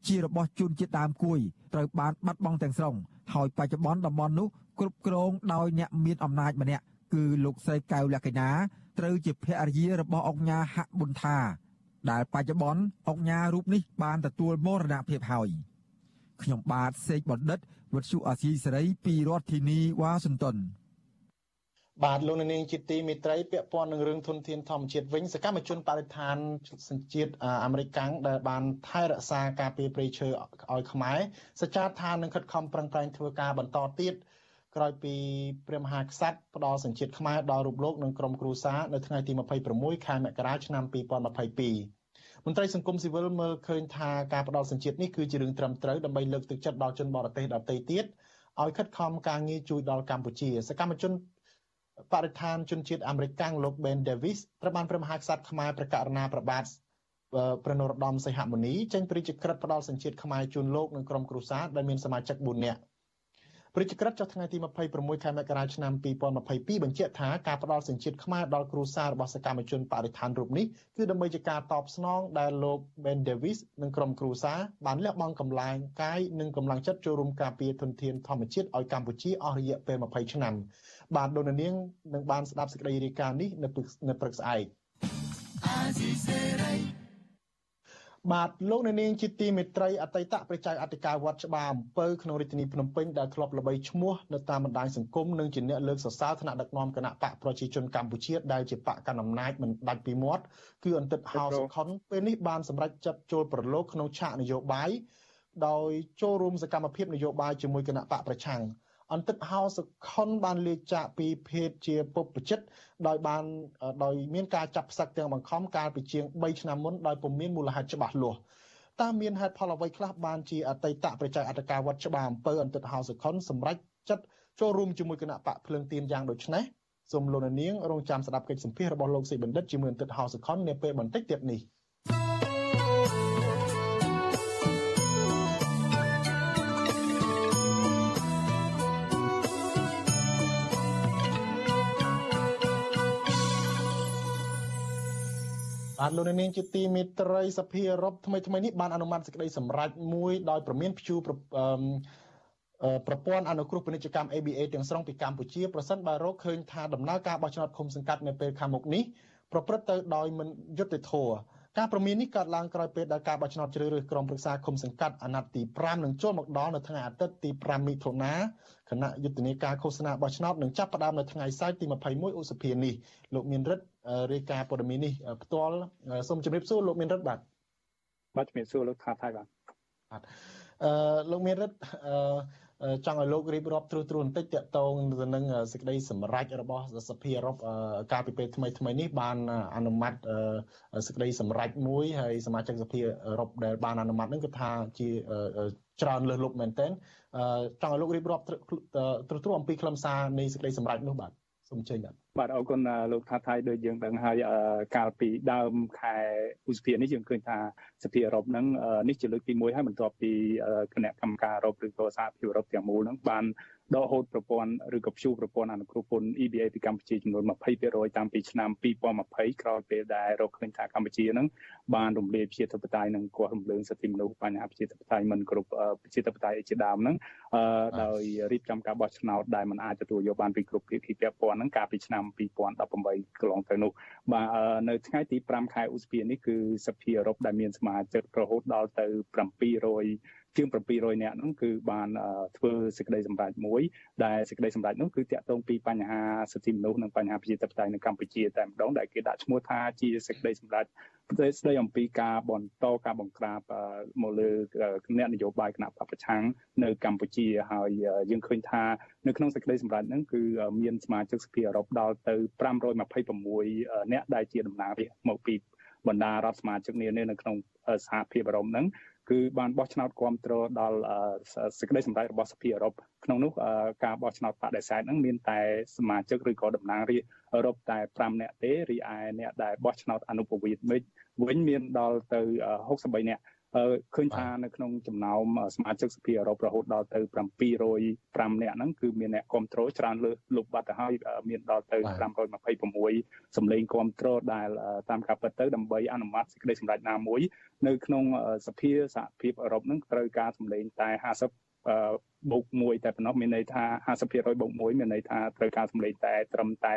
P: ជារបស់ជនជាតិដើមគួយត្រូវបានបាត់បង់ទាំងស្រុងហើយបច្ចុប្បន្នតំបន់នោះគ្រប់គ្រងដោយអ្នកមានអំណាចម្នាក់គឺលោកស្រីកៅលក្ខិណាត្រូវជាភរិយារបស់អង្គញាហប៊ុនថាដែលបច្ចុប្បន្នអង្គញារូបនេះបានទទួលមរណភាពហើយខ្ញុំបាទសេកបណ្ឌិតវុទ្ធុអាស៊ីសេរីពីរដ្ឋធានីវ៉ាស៊ីនតោន
D: បាទលោកនាងជាទីមេត្រីពាក់ព័ន្ធនឹងរឿងធនធានធម្មជាតិវិញសកម្មជនបរិស្ថានសញ្ជាតិអាមេរិកដែលបានថែរក្សាការពារព្រៃឈើឲ្យខ្មែរសច្ចាថានឹងខិតខំប្រឹងប្រែងធ្វើការបន្តទៀតក្រោយពីព្រះមហាក្សត្រផ្ដល់សញ្ជាតិខ្មែរដល់រូបលោកនិងក្រុមគ្រួសារនៅថ្ងៃទី26ខែមករាឆ្នាំ2022មន្ត្រីសង្គមស៊ីវិលមើលឃើញថាការផ្ដល់សញ្ជាតិនេះគឺជារឿងត្រឹមត្រូវដើម្បីលើកទឹកចិត្តដល់ជនបរទេសដទៃទៀតឲ្យខិតខំការងារជួយដល់កម្ពុជាសកម្មជន បរិស្ថានជនជាតិអាមេរិកកាំងលោក Ben Davis ត្រូវបានព្រះមហាក្សត្រខ្មែរប្រកាសណាប្របាទព្រះនរោត្តមសីហមុនីចេញព្រះរាជក្រឹត្យផ្ដល់សញ្ជាតិខ្មែរជូនលោកនិងក្រុមគ្រួសារដែលមានសមាជិក4នាក់ ព្រះរាជក្រឹត្យចុះថ្ងៃទី26ខែមករាឆ្នាំ2022បញ្ជាក់ថាការផ្ដល់សញ្ជាតិខ្មែរដល់គ្រួសាររបស់សកម្មជនបរិស្ថានរូបនេះគឺដើម្បីជាការតបស្នងដែលលោក Ben Davis និងក្រុមគ្រួសារបានលះបង់កម្លាំងកាយនិងកម្លាំងចិត្តចូលរួមការពារធនធានធម្មជាតិឲ្យកម្ពុជាអស់រយៈពេល20ឆ្នាំបាទលោកនាងនឹងបានស្ដាប់សេចក្តីរាយការណ៍នេះនៅនៅព្រឹកស្អែក បាទលោកនាងជាទីមេត្រីអតីតប្រជាអធិការវត្តច្បារអំពើក្នុងរាជធានីភ្នំពេញដែលធ្លាប់ល្បីឈ្មោះនៅតាមបណ្ដាញសង្គមនិងជាអ្នកលើកសរសើរថ្នាក់ដឹកនាំគណៈបកប្រជាជនកម្ពុជាដែលជាបកកណ្ដាលអំណាចមិនដាច់ពីមាត់គឺអន្តិតហោសុខុនពេលនេះបានសម្រេចចាត់ចូលប្រឡូកក្នុងឆាកនយោបាយដោយចូលរួមសកម្មភាពនយោបាយជាមួយគណៈបកប្រឆាំង អន្តិតហោសុខុនបានលាចាកពីភេទជាពុបជិតដោយបានដោយមានការចាប់ផ្សឹកទាំងបង្ខំកាលពីជាង3ឆ្នាំមុនដោយពុំមានមូលហេតុច្បាស់លាស់តើមានហេតុផលអ្វីខ្លះបានជាអតីតប្រជាអធិការវត្តច្បារអំពើអន្តិតហោសុខុនសម្រាប់ចិត្តចូលរួមជាមួយគណៈបកភ្លើងទៀនយ៉ាងដូចនេះសូមលោកនាងរងចាំស្ដាប់កិច្ចសម្ភាសរបស់លោកសេបណ្ឌិតជាមួយអន្តិតហោសុខុននាពេលបន្តិចទៀតនេះ បាទលោកនាងជាទីមេត្រីសភាអឺរ៉ុបថ្មីថ្មីនេះបានអនុម័តសេចក្តីសម្រេចមួយដោយប្រមានព្យួរប្រព័ន្ធអនុគ្រោះពាណិជ្ជកម្ម ABA ទាំងស្រុងពីកម្ពុជាប្រសិនបើរកឃើញថាដំណើរការបោះឆ្នោតឃុំសង្កាត់នៅពេលខាងមុខនេះប្រព្រឹត្តទៅដោយមិនយុត្តិធម៌ ការប្រមាននេះកើតឡើងក្រោយពេលដែលការបោះឆ្នោតជ្រើសរើសក្រុមប្រឹក្សាឃុំសង្កាត់អាណត្តិទី5នឹងចូលមកដល់នៅថ្ងៃអាទិត្យទី5មិថុនាគណៈយុទ្ធនាការឃោសនាបោះឆ្នោតនឹងចាប់ផ្ដើមនៅថ្ងៃសៅរ៍ទី21ឧសភានេះលោកមានរិទ្ធរាយការណ៍ព័ត៌មាននេះផ្ទាល់សូមជម្រាបសួរលោកមានរិទ្ធបាទ
T: បាទជម្រាបសួរលោកថាថៃបាទ
D: បាទអឺលោកមានរិទ្ធអឺ ចង់ឲ្យលោករៀបរាប់ទ្រុសទ្រុសបន្តិចតកតងទៅនឹងសេចក្តីសម្រេចរបស់សភាអឺរ៉ុបការពិពេលថ្មីថ្មីនេះបានអនុម័តសេចក្តីសម្រេចមួយហើយសមាជិកសភាអឺរ៉ុបដែលបានអនុម័តនឹងគឺថាជាច្រើនលើសលប់មែនទែនចង់ឲ្យលោករៀបរាប់ទ្រុសទ្រុសអំពីខ្លឹមសារនៃសេចក្តីសម្រេចនោះបាទសូមអញ្ជើញបាទ
T: បាទអរគុណលោកថាថៃដូចយើងដឹងហើយកាលពីដើមខែឧសភានេះយើងឃើញថាសភាអឺរ៉ុបហ្នឹងនេះជាលើកទី1ហើយបន្ទាប់ពីគណៈកម្មការអឺរ៉ុបឬក៏សហភាពអឺរ៉ុបទាំងមូលហ្នឹងបាន ដកហូតប្រព័ន្ធឬក៏ព្យួរប្រព័ន្ធអនុគ្រោះពន្ធ EBA ពីកម្ពុជាចំនួន20%តាំងពីឆ្នាំ2020ក្រោយពេលដែលរកឃើញថាកម្ពុជានឹងបានរំលាយប្រជាធិបតេយ្យនិងគាស់រំលើងសិទ្ធិមនុស្សបញ្ហាប្រជាធិបតេយ្យមិនគ្រប់ប្រជាធិបតេយ្យជាដើមហ្នឹងដោយរៀបចំការបោះឆ្នោតដែលមិនអាចទទួលយកបានពីគ្រប់ភាគីពាក់ព័ន្ធហ្នឹងកាលពីឆ្នាំ2018កន្លងទៅនោះបាទនៅថ្ងៃទី5ខែឧសភានេះគឺសភាអឺរ៉ុបដែលមានសមាជិករហូតដល់ទៅ700 ជាង700នាក់នោះគឺបានធ្វើសេចក្តីសម្រេចមួយដែលសេចក្តីសម្រេចនោះគឺតាក់ទងពីបញ្ហាសិទ្ធិមនុស្សនិងបញ្ហាប្រជាធិបតេយ្យនៅកម្ពុជាតែម្ដងដែលគេដាក់ឈ្មោះថាជាសេចក្តីសម្រេចប្រទេសស្ដីអំពីការបន្តការបង្ក្រាបមកលើគណៈនយោបាយគណៈបពប្រឆាំងនៅកម្ពុជាហើយយើងឃើញថានៅក្នុងសេចក្តីសម្រេចហ្នឹងគឺមានសមាជិកសភាអឺរ៉ុបដល់ទៅ526នាក់ដែលជាតំណាងរាស្ត្រមកពីបណ្ដារដ្ឋសមាជិកនានានៅក្នុងសហភាពអឺរ៉ុបហ្នឹង គឺបានបោះឆ្នោតគ្រប់គ្រងដល់សេចក្តីសម្រេចរបស់សភាអឺរ៉ុបក្នុងនោះការបោះឆ្នោតបដិសេធហ្នឹងមានតែសមាជិកឬក៏តំណាងរាស្ត្រអឺរ៉ុបតែ5នាក់ទេរីឯអ្នកដែលបោះឆ្នោតអនុប្រវេតវិញមានដល់ទៅ63នាក់ ឃើញថានៅក្នុងចំណោមសមាជិកសភាអឺរ៉ុបរហូតដល់ទៅ705នាក់ហ្នឹងគឺមានអ្នកគ្រប់គ្រងច្រើនលើសលុបបាត់ទៅហើយមានដល់ទៅ526សម្លេងគ្រប់គ្រងដែលតាមការពិតទៅដើម្បីអនុម័តសេចក្តីសម្រេចណាមួយនៅក្នុងសភាសហភាពអឺរ៉ុបហ្នឹងត្រូវការសម្លេងតែ50បូក1តែប៉ុណ្ណោះមានន័យថា50%បូក1មានន័យថាត្រូវការសម្លេងតែត្រឹមតែ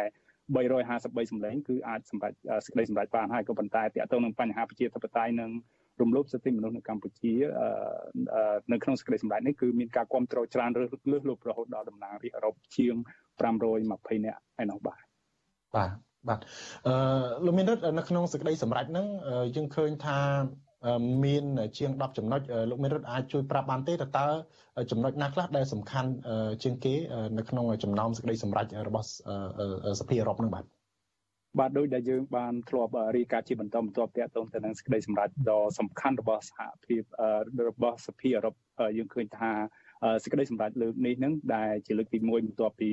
T: 353សម្លេងគឺអាចសម្រេចសេចក្តីសម្រេចបានហើយក៏ប៉ុន្តែតកតងនឹងបញ្ហាប្រជាធិបតេយ្យនិង រំលោភសិទ្ធិមនុស្សនៅកម្ពុជានៅក្នុងសេចក្តីសម្រេចនេះគឺមានការគ្រប់គ្រងច្រើនលើសលើសលប់រហូតដល់តំណាងរាស្ត្រអឺរ៉ុបជាង520នាក់ឯនោះបាទ
D: បាទបាទអឺលោកមានរដ្ឋនៅក្នុងសេចក្តីសម្រេចហ្នឹងយើងឃើញថាមានជាង10ចំណុចលោកមេរិតអាចជួយប្រាប់បានទេតើចំណុចណាខ្លះដែលសំខាន់ជាងគេនៅក្នុងចំណោមសេចក្តីសម្រេចរបស់សភាអឺរ៉ុបនឹងបាទ
T: បាទដោយដែលយើងបានធ្លាប់រីកាជាបន្តបន្ទាប់តាក់ទងទៅនឹងសេចក្តីសម្រេចដ៏សំខាន់របស់សហភាពរបស់សភាអឺរ៉ុបយើងឃើញថា សេចក្តីសម្រេចលើកនេះនឹងដែលជាលើកទី1បន្ទាប់ពី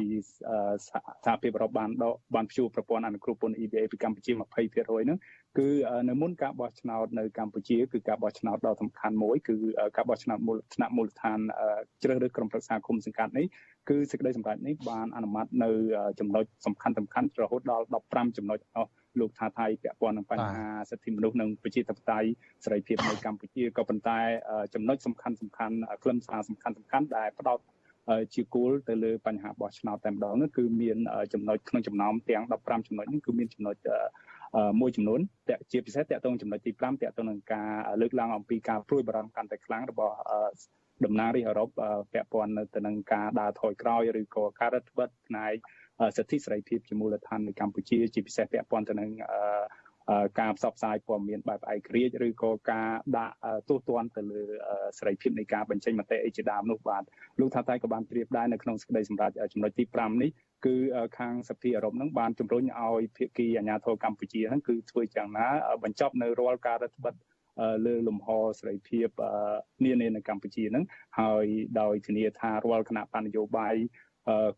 T: សហភាពអឺរ៉ុបបានដកបានព្យួរប្រព័ន្ធអនុគ្រោះពន្ធ EBA ពីកម្ពុជា20%ហ្នឹងគឺនៅមុនការបោះឆ្នោតនៅកម្ពុជាគឺការបោះឆ្នោតដ៏សំខាន់មួយគឺការបោះឆ្នោតមូលថ្នាក់មូលដ្ឋានជ្រើសរើសក្រុមប្រឹក្សាគុំសង្កាត់នេះគឺសេចក្តីសម្រេចនេះបានអនុម័តនៅចំណុចសំខាន់សំខាន់រហូតដល់15ចំណុចអស់ លោកថាថៃពាក់ព័ន្ធនឹងបញ្ហាសិទ្ធិមនុស្សនិងប្រជាធិបតេយ្យសេរីភាពនៅកម្ពុជាក៏ប៉ុន្តែចំណុចសំខាន់សំខាន់ខ្លឹមសារសំខាន់សំខាន់ដែលផ្ដោតជាគោលទៅលើបញ្ហាបោះឆ្នោតតែម្ដងនោះគឺមានចំណុចក្នុងចំណោមទាំង15ចំណុចនេះគឺមានចំណុចមួយចំនួនតជាពិសេសតកតងចំណុចទី5តកតងនឹងការលើកឡើងអំពីការព្រួយបារម្ភកាន់តែខ្លាំងរបស់តំណាងរាស្ត្រអឺរ៉ុបពាក់ព័ន្ធទៅនឹងការដើរថយក្រោយឬក៏ការរឹតបន្តឹងផ្នែក សិទ្ធិសេរីភាពជាមូលដ្ឋាននៅកម្ពុជាជាពិសេសពាក់ព័ន្ធទៅនឹងការផ្សព្វផ្សាយព័ត៌មានបែបឯករាជ្យឬក៏ការដាក់ទោសទណ្ឌទៅលើសេរីភាពនៃការបញ្ចេញមតិអីជាដើមនោះបាទលោកថាតៃក៏បានប្រៀបដែរនៅក្នុងសេចក្តីសម្រេចចំណុចទី5នេះគឺខាងសភាអឺរ៉ុបនឹងបានជំរុញឲ្យភាគីអាជ្ញាធរកម្ពុជាហ្នឹងគឺធ្វើយ៉ាងណាបញ្ចប់នៅរាល់ការរដ្ឋបិទលើលំហសេរីភាពនានានៅកម្ពុជាហ្នឹងហើយដោយធានាថារាល់គណៈបញ្ញយោបាយ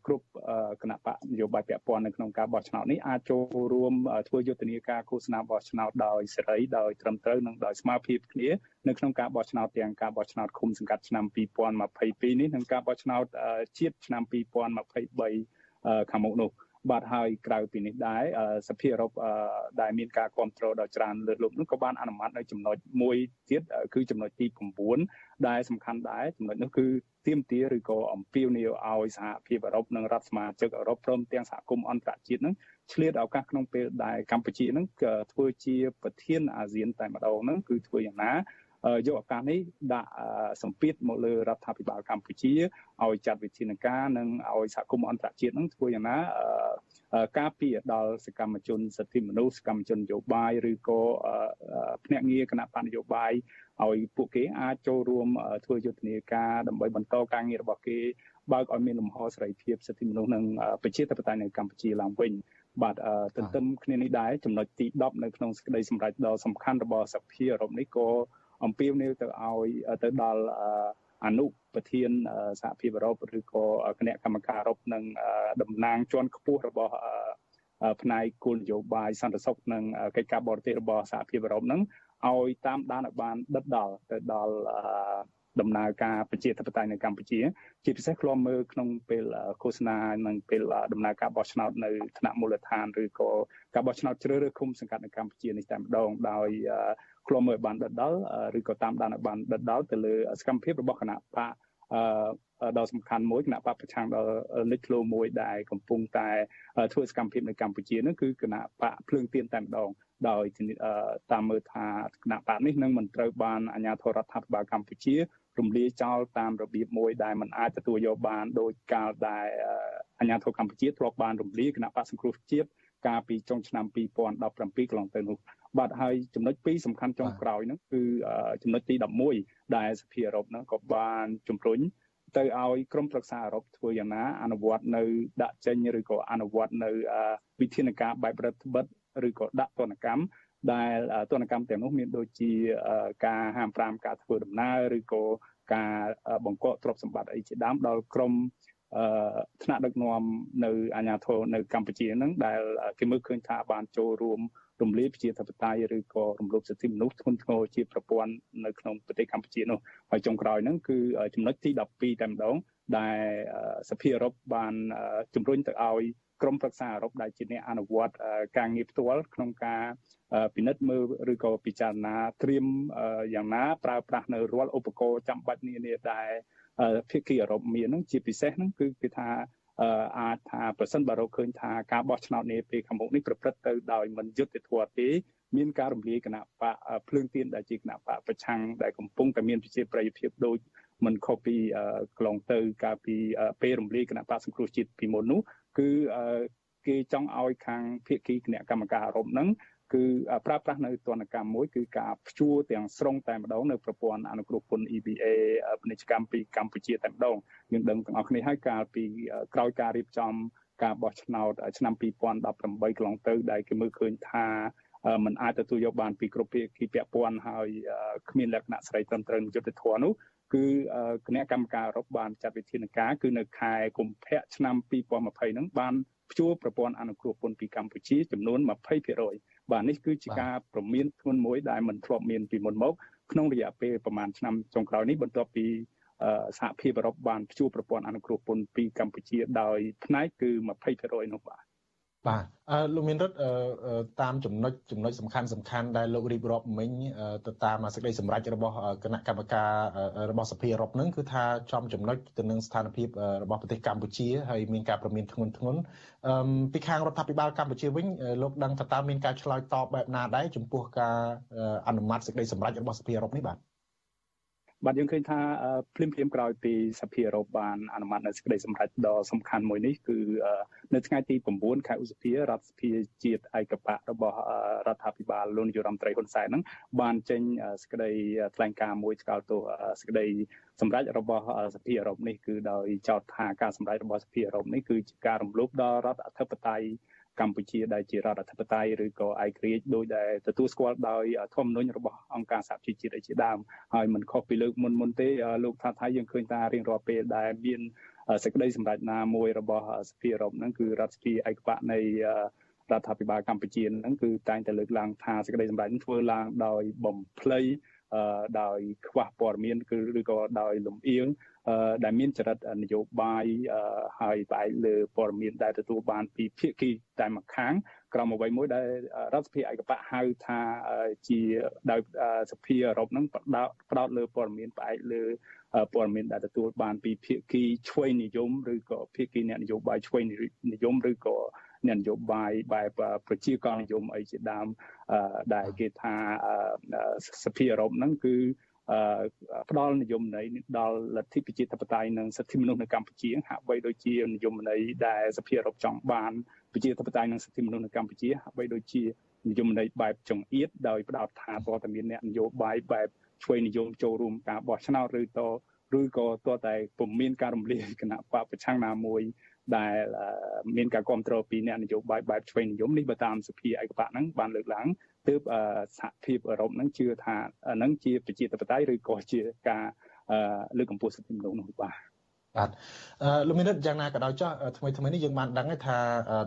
T: គ្រប់គណៈបកនយោបាយពាក់ព័ន្ធនៅក្នុងការបោះឆ្នោតនេះអាចចូលរួមធ្វើយុទ្ធនាការឃោសនាបោះឆ្នោតដោយសេរីដោយត្រឹមត្រូវនិងដោយស្មារតីគ្នានៅក្នុងការបោះឆ្នោតទាំងការបោះឆ្នោតឃុំសង្កាត់ឆ្នាំ2022នេះនិងការបោះឆ្នោតជាតិឆ្នាំ2023ខាងមុខនោះ បាទហើយក្រៅពីនេះដែរសភាអឺរ៉ុបដែលមានការគ្រប់គ្រងដ៏ច្រើនលើសលប់នោះក៏បានអនុម័តនៅចំណុចមួយទៀតគឺចំណុចទី9ដែលសំខាន់ដែរចំណុចនោះគឺទាមទារឬក៏អំពាវនាវឲ្យសហភាពអឺរ៉ុបនិងរដ្ឋសមាជិកអឺរ៉ុបព្រមទាំងសហគមន៍អន្តរជាតិនឹងឆ្លៀតឱកាសក្នុងពេលដែលកម្ពុជានឹងធ្វើជាប្រធានអាស៊ានតែម្ដងនឹងគឺធ្វើយ៉ាងណា យកឱកាសនេះដាក់សម្ពាធមកលើរដ្ឋាភិបាលកម្ពុជាឲ្យចាត់វិធានការនិងឲ្យសហគមន៍អន្តរជាតិនឹងធ្វើយ៉ាងណាការពារដល់សកម្មជនសិទ្ធិមនុស្សសកម្មជននយោបាយឬក៏ភ្នាក់ងារគណៈបកនយោបាយឲ្យពួកគេអាចចូលរួមធ្វើយុទ្ធនាការដើម្បីបន្តការងាររបស់គេបើកឲ្យមានលំហសេរីភាពសិទ្ធិមនុស្សនិងប្រជាធិបតេយ្យនៅកម្ពុជាឡើងវិញបាទទន្ទឹមគ្នានេះដែរចំណុចទី10នៅក្នុងសេចក្តីសម្រេចដ៏សំខាន់របស់សភាអឺរ៉ុបនេះក៏ អំពាវនាវទៅឲ្យទៅដល់អនុប្រធានសហភាពអឺរ៉ុបឬក៏គណៈកម្មការអឺរ៉ុបនិងតំណាងជាន់ខ្ពស់របស់ផ្នែកគោលនយោបាយសន្តិសុខនិងកិច្ចការបរទេសរបស់សហភាពអឺរ៉ុបហ្នឹងឲ្យតាមដានឲ្យបានដិតដល់ទៅដល់ដំណើរការប្រជាធិបតេយ្យនៅកម្ពុជា ជាពិសេសឃ្លាំមើលក្នុងពេលឃោសនានិងពេលដំណើរការបោះឆ្នោតនៅថ្នាក់មូលដ្ឋានឬក៏ការបោះឆ្នោតជ្រើសរើសឃុំសង្កាត់នៅកម្ពុជានេះតែម្ដងដោយ ឃ្លាំមើលបានដិតដល់ឬក៏តាមដានឲ្យបានដិតដល់ទៅលើសកម្មភាពរបស់គណៈបកអឺដ៏សំខាន់មួយគណៈបកប្រឆាំងដ៏លេចធ្លោមួយដែលកំពុងតែធ្វើសកម្មភាពនៅកម្ពុជានោះគឺគណៈបកភ្លើងទៀនតែម្ដងដោយតាមមើលថាគណៈបកនេះនឹងមិនត្រូវបានអាជ្ញាធររដ្ឋាភិបាលកម្ពុជារំលាយចោលតាមរបៀបមួយដែលมันអាចទទួលយកបានដោយកាលដែលអាជ្ញាធរកម្ពុជាធ្លាប់បានរំលាយគណៈបកសង្គ្រោះជាតិ កាលពីចុងឆ្នាំ2017កន្លងទៅនោះបាទហើយចំណុចពីរសំខាន់ចុងក្រោយហ្នឹងគឺចំណុចទី11ដែលសភាអឺរ៉ុបហ្នឹងក៏បានជំរុញទៅឲ្យក្រមប្រឹក្សាអឺរ៉ុបធ្វើយ៉ាងណាអនុវត្តនៅដាក់ចេញឬក៏អនុវត្តនៅវិធានការបែបរដ្ឋបិទឬក៏ដាក់ទណ្ឌកម្មដែលទណ្ឌកម្មទាំងនោះមានដូចជាការហាម5ការធ្វើដំណើរឬក៏ការបង្កកទ្រព្យសម្បត្តិអីជាដើមដល់ក្រមអឺ ថ្នាក់ដឹកនាំនៅអាជ្ញាធរនៅកម្ពុជាហ្នឹងដែលគេមើលឃើញថាបានចូលរួមរំលាយប្រជាធិបតេយ្យឬក៏រំលោភសិទ្ធិមនុស្សធ្ងន់ធ្ងរជាប្រព័ន្ធនៅក្នុងប្រទេសកម្ពុជានោះហើយចុងក្រោយហ្នឹងគឺចំណុចទី12តែម្ដងដែលសភាអឺរ៉ុបបានជំរុញទៅឲ្យក្រមប្រឹក្សាអឺរ៉ុបដែលជាអ្នកអនុវត្តការងារផ្ទាល់ក្នុងការពិនិត្យមើលឬក៏ពិចារណាត្រៀមយ៉ាងណាប្រើប្រាស់នៅរាល់ឧបករណ៍ចាំបាច់នានាដែល ភាគីអឺរ៉ុបមានហ្នឹងជាពិសេសហ្នឹងគឺគេថាអាចថាប្រសិនបើរកឃើញថាការបោះឆ្នោតនាពេលខាងមុខនេះប្រព្រឹត្តទៅដោយមិនយុត្តិធម៌ទេមានការរំលាយគណៈបកភ្លើងទៀនដែលជាគណៈបកប្រឆាំងដែលកំពុងតែមានប្រជាប្រិយភាពដូចមិនខុសពីកន្លងទៅកាលពីពេលរំលាយគណៈបកសង្គ្រោះជាតិពីមុននោះគឺគេចង់ឲ្យខាងភាគីគណៈកម្មការអឺរ៉ុបហ្នឹង គឺប្រើប្រាស់នៅទណ្ឌកម្មមួយគឺការព្យួរទាំងស្រុងតែម្ដងនៅប្រព័ន្ធអនុគ្រោះពន្ធ EBA ពាណិជ្ជកម្មពីកម្ពុជាតែម្ដងយើងដឹងទាំងអស់គ្នាហើយកាលពីក្រោយការរៀបចំការបោះឆ្នោតឆ្នាំ2018កន្លងទៅដែលគេមើលឃើញថាมันអាចទទួលយកបានពីគ្រប់ភាគីពាក់ព័ន្ធហើយគ្មានលក្ខណៈស្រីត្រឹមត្រូវយុត្តិធម៌នោះគឺគណៈកម្មការអឺរ៉ុបបានចាត់វិធានការគឺនៅខែកុម្ភៈឆ្នាំ2020ហ្នឹងបាន ព្យួរប្រព័ន្ធអនុគ្រោះពន្ធពីកម្ពុជាចំនួន20%បាទនេះគឺជាការប្រមានធ្ងន់មួយដែលមិនធ្លាប់មានពីមុនមកក្នុងរយៈពេលប្រមាណឆ្នាំចុងក្រោយនេះបន្ទាប់ពីសហភាពអឺរ៉ុបបានព្យួរប្រព័ន្ធអនុគ្រោះពន្ធពីកម្ពុជាដោយផ្នែកគឺ20%នោះបាទ
D: បាទអឺលោកមានរិទ្ធតាមចំណុចចំណុចសំខាន់សំខាន់ដែលលោករៀបរាប់មិញទៅតាមសេចក្តីសម្រេចរបស់គណៈកម្មការរបស់សភាអឺរ៉ុបហ្នឹងគឺថាចំចំណុចទៅនឹងស្ថានភាពរបស់ប្រទេសកម្ពុជាហើយមានការប្រមានធ្ងន់ធ្ងរអឺពីខាងរដ្ឋាភិបាលកម្ពុជាវិញលោកដឹងថាតើមានការឆ្លើយតបបែបណាដែរចំពោះការអនុម័តសេចក្តីសម្រេចរបស់សភាអឺរ៉ុបនេះបាទ
T: បាទយើងឃើញថាភ្លាមភ្លាមក្រោយពីសភាអឺរ៉ុបបានអនុម័តនៅសេចក្តីសម្រេចដ៏សំខាន់មួយនេះគឺនៅថ្ងៃទី9ខែឧសភារដ្ឋសភាជាតិឯកបៈរបស់រដ្ឋាភិបាលលោកនាយរដ្ឋមន្ត្រីហ៊ុនសែនហ្នឹងបានចេញសេចក្តីថ្លែងការណ៍មួយឆ្កល់ទោសសេចក្តីសម្រេចរបស់សភាអឺរ៉ុបនេះគឺដោយចោទថាការសម្រេចរបស់សភាអឺរ៉ុបនេះគឺជាការរំលោភដល់រដ្ឋអធិបតេយ្យ កម្ពុជាដែលជារដ្ឋអធិបតេយ្យឬក៏ឯករាជ្យដោយដែលទទួលស្គាល់ដោយធម្មនុញ្ញរបស់អង្គការសហជីវជាតិជាដើមហើយមិនខុសពីលើកមុនមុនទេលោកថាថៃយើងឃើញថារៀងរាល់ពេលដែលមានសេចក្តីសម្រេចណាមួយរបស់សភាអឺរ៉ុបហ្នឹងគឺរដ្ឋសភាឯកបៈនៃរដ្ឋាភិបាលកម្ពុជាហ្នឹងគឺតែងតែលើកឡើងថាសេចក្តីសម្រេចធ្វើឡើងដោយបំភ្លៃ ដោយខ្វះព័ត៌មានគឺឬក៏ដោយលំអៀងដែលមានចរិតនយោបាយហើយផ្អែកលើព័ត៌មានដែលទទួលបានពីភាគីតែម្ខាងក្រមអ្វីមួយដែលរដ្ឋសភាឯកបៈហៅថាជាដោយសភាអឺរ៉ុបហ្នឹងផ្ដោតផ្ដោតលើព័ត៌មានផ្អែកលើព័ត៌មានដែលទទួលបានពីភាគីឆ្វេងនិយមឬក៏ភាគីអ្នកនយោបាយឆ្វេងនិយមឬក៏អ្នកនយោបាយបែបប្រជាកលនិយមអីជាដើមដែលគេថាសភាអឺរ៉ុបហ្នឹងគឺផ្ដល់និយមន័យដល់លទ្ធិប្រជាធិបតេយ្យនិងសិទ្ធិមនុស្សនៅកម្ពុជាហាក់បីដូចជានិយមន័យដែលសភាអឺរ៉ុបចង់បានប្រជាធិបតេយ្យនិងសិទ្ធិមនុស្សនៅកម្ពុជាហាក់បីដូចជានិយមន័យបែបចង្អៀតដោយផ្ដោតថាតើតើមានអ្នកនយោបាយបែបឆ្វេងនិយមចូលរួមការបោះឆ្នោតឬតឬក៏តើតែពុំមានការរំលាយគណៈបកប្រឆាំងណាមួយ ដែលមានការគ្រប់គ្រងពីអ្នកនយោបាយបែបឆ្វេងនិយមនេះបើតាមសភាឯកបៈហ្នឹងបានលើកឡើងទើបសហភាពអឺរ៉ុបហ្នឹងជឿថាហ្នឹងជាប្រជាធិបតេយ្យឬក៏ជាការលើកកម្ពស់សិទ្ធិមនុស្សនោះបាទ
D: បាទលោកមានរិទ្ធយ៉ាងណាក៏ដោយចោះថ្មីថ្មីនេះយើងបានដឹងថា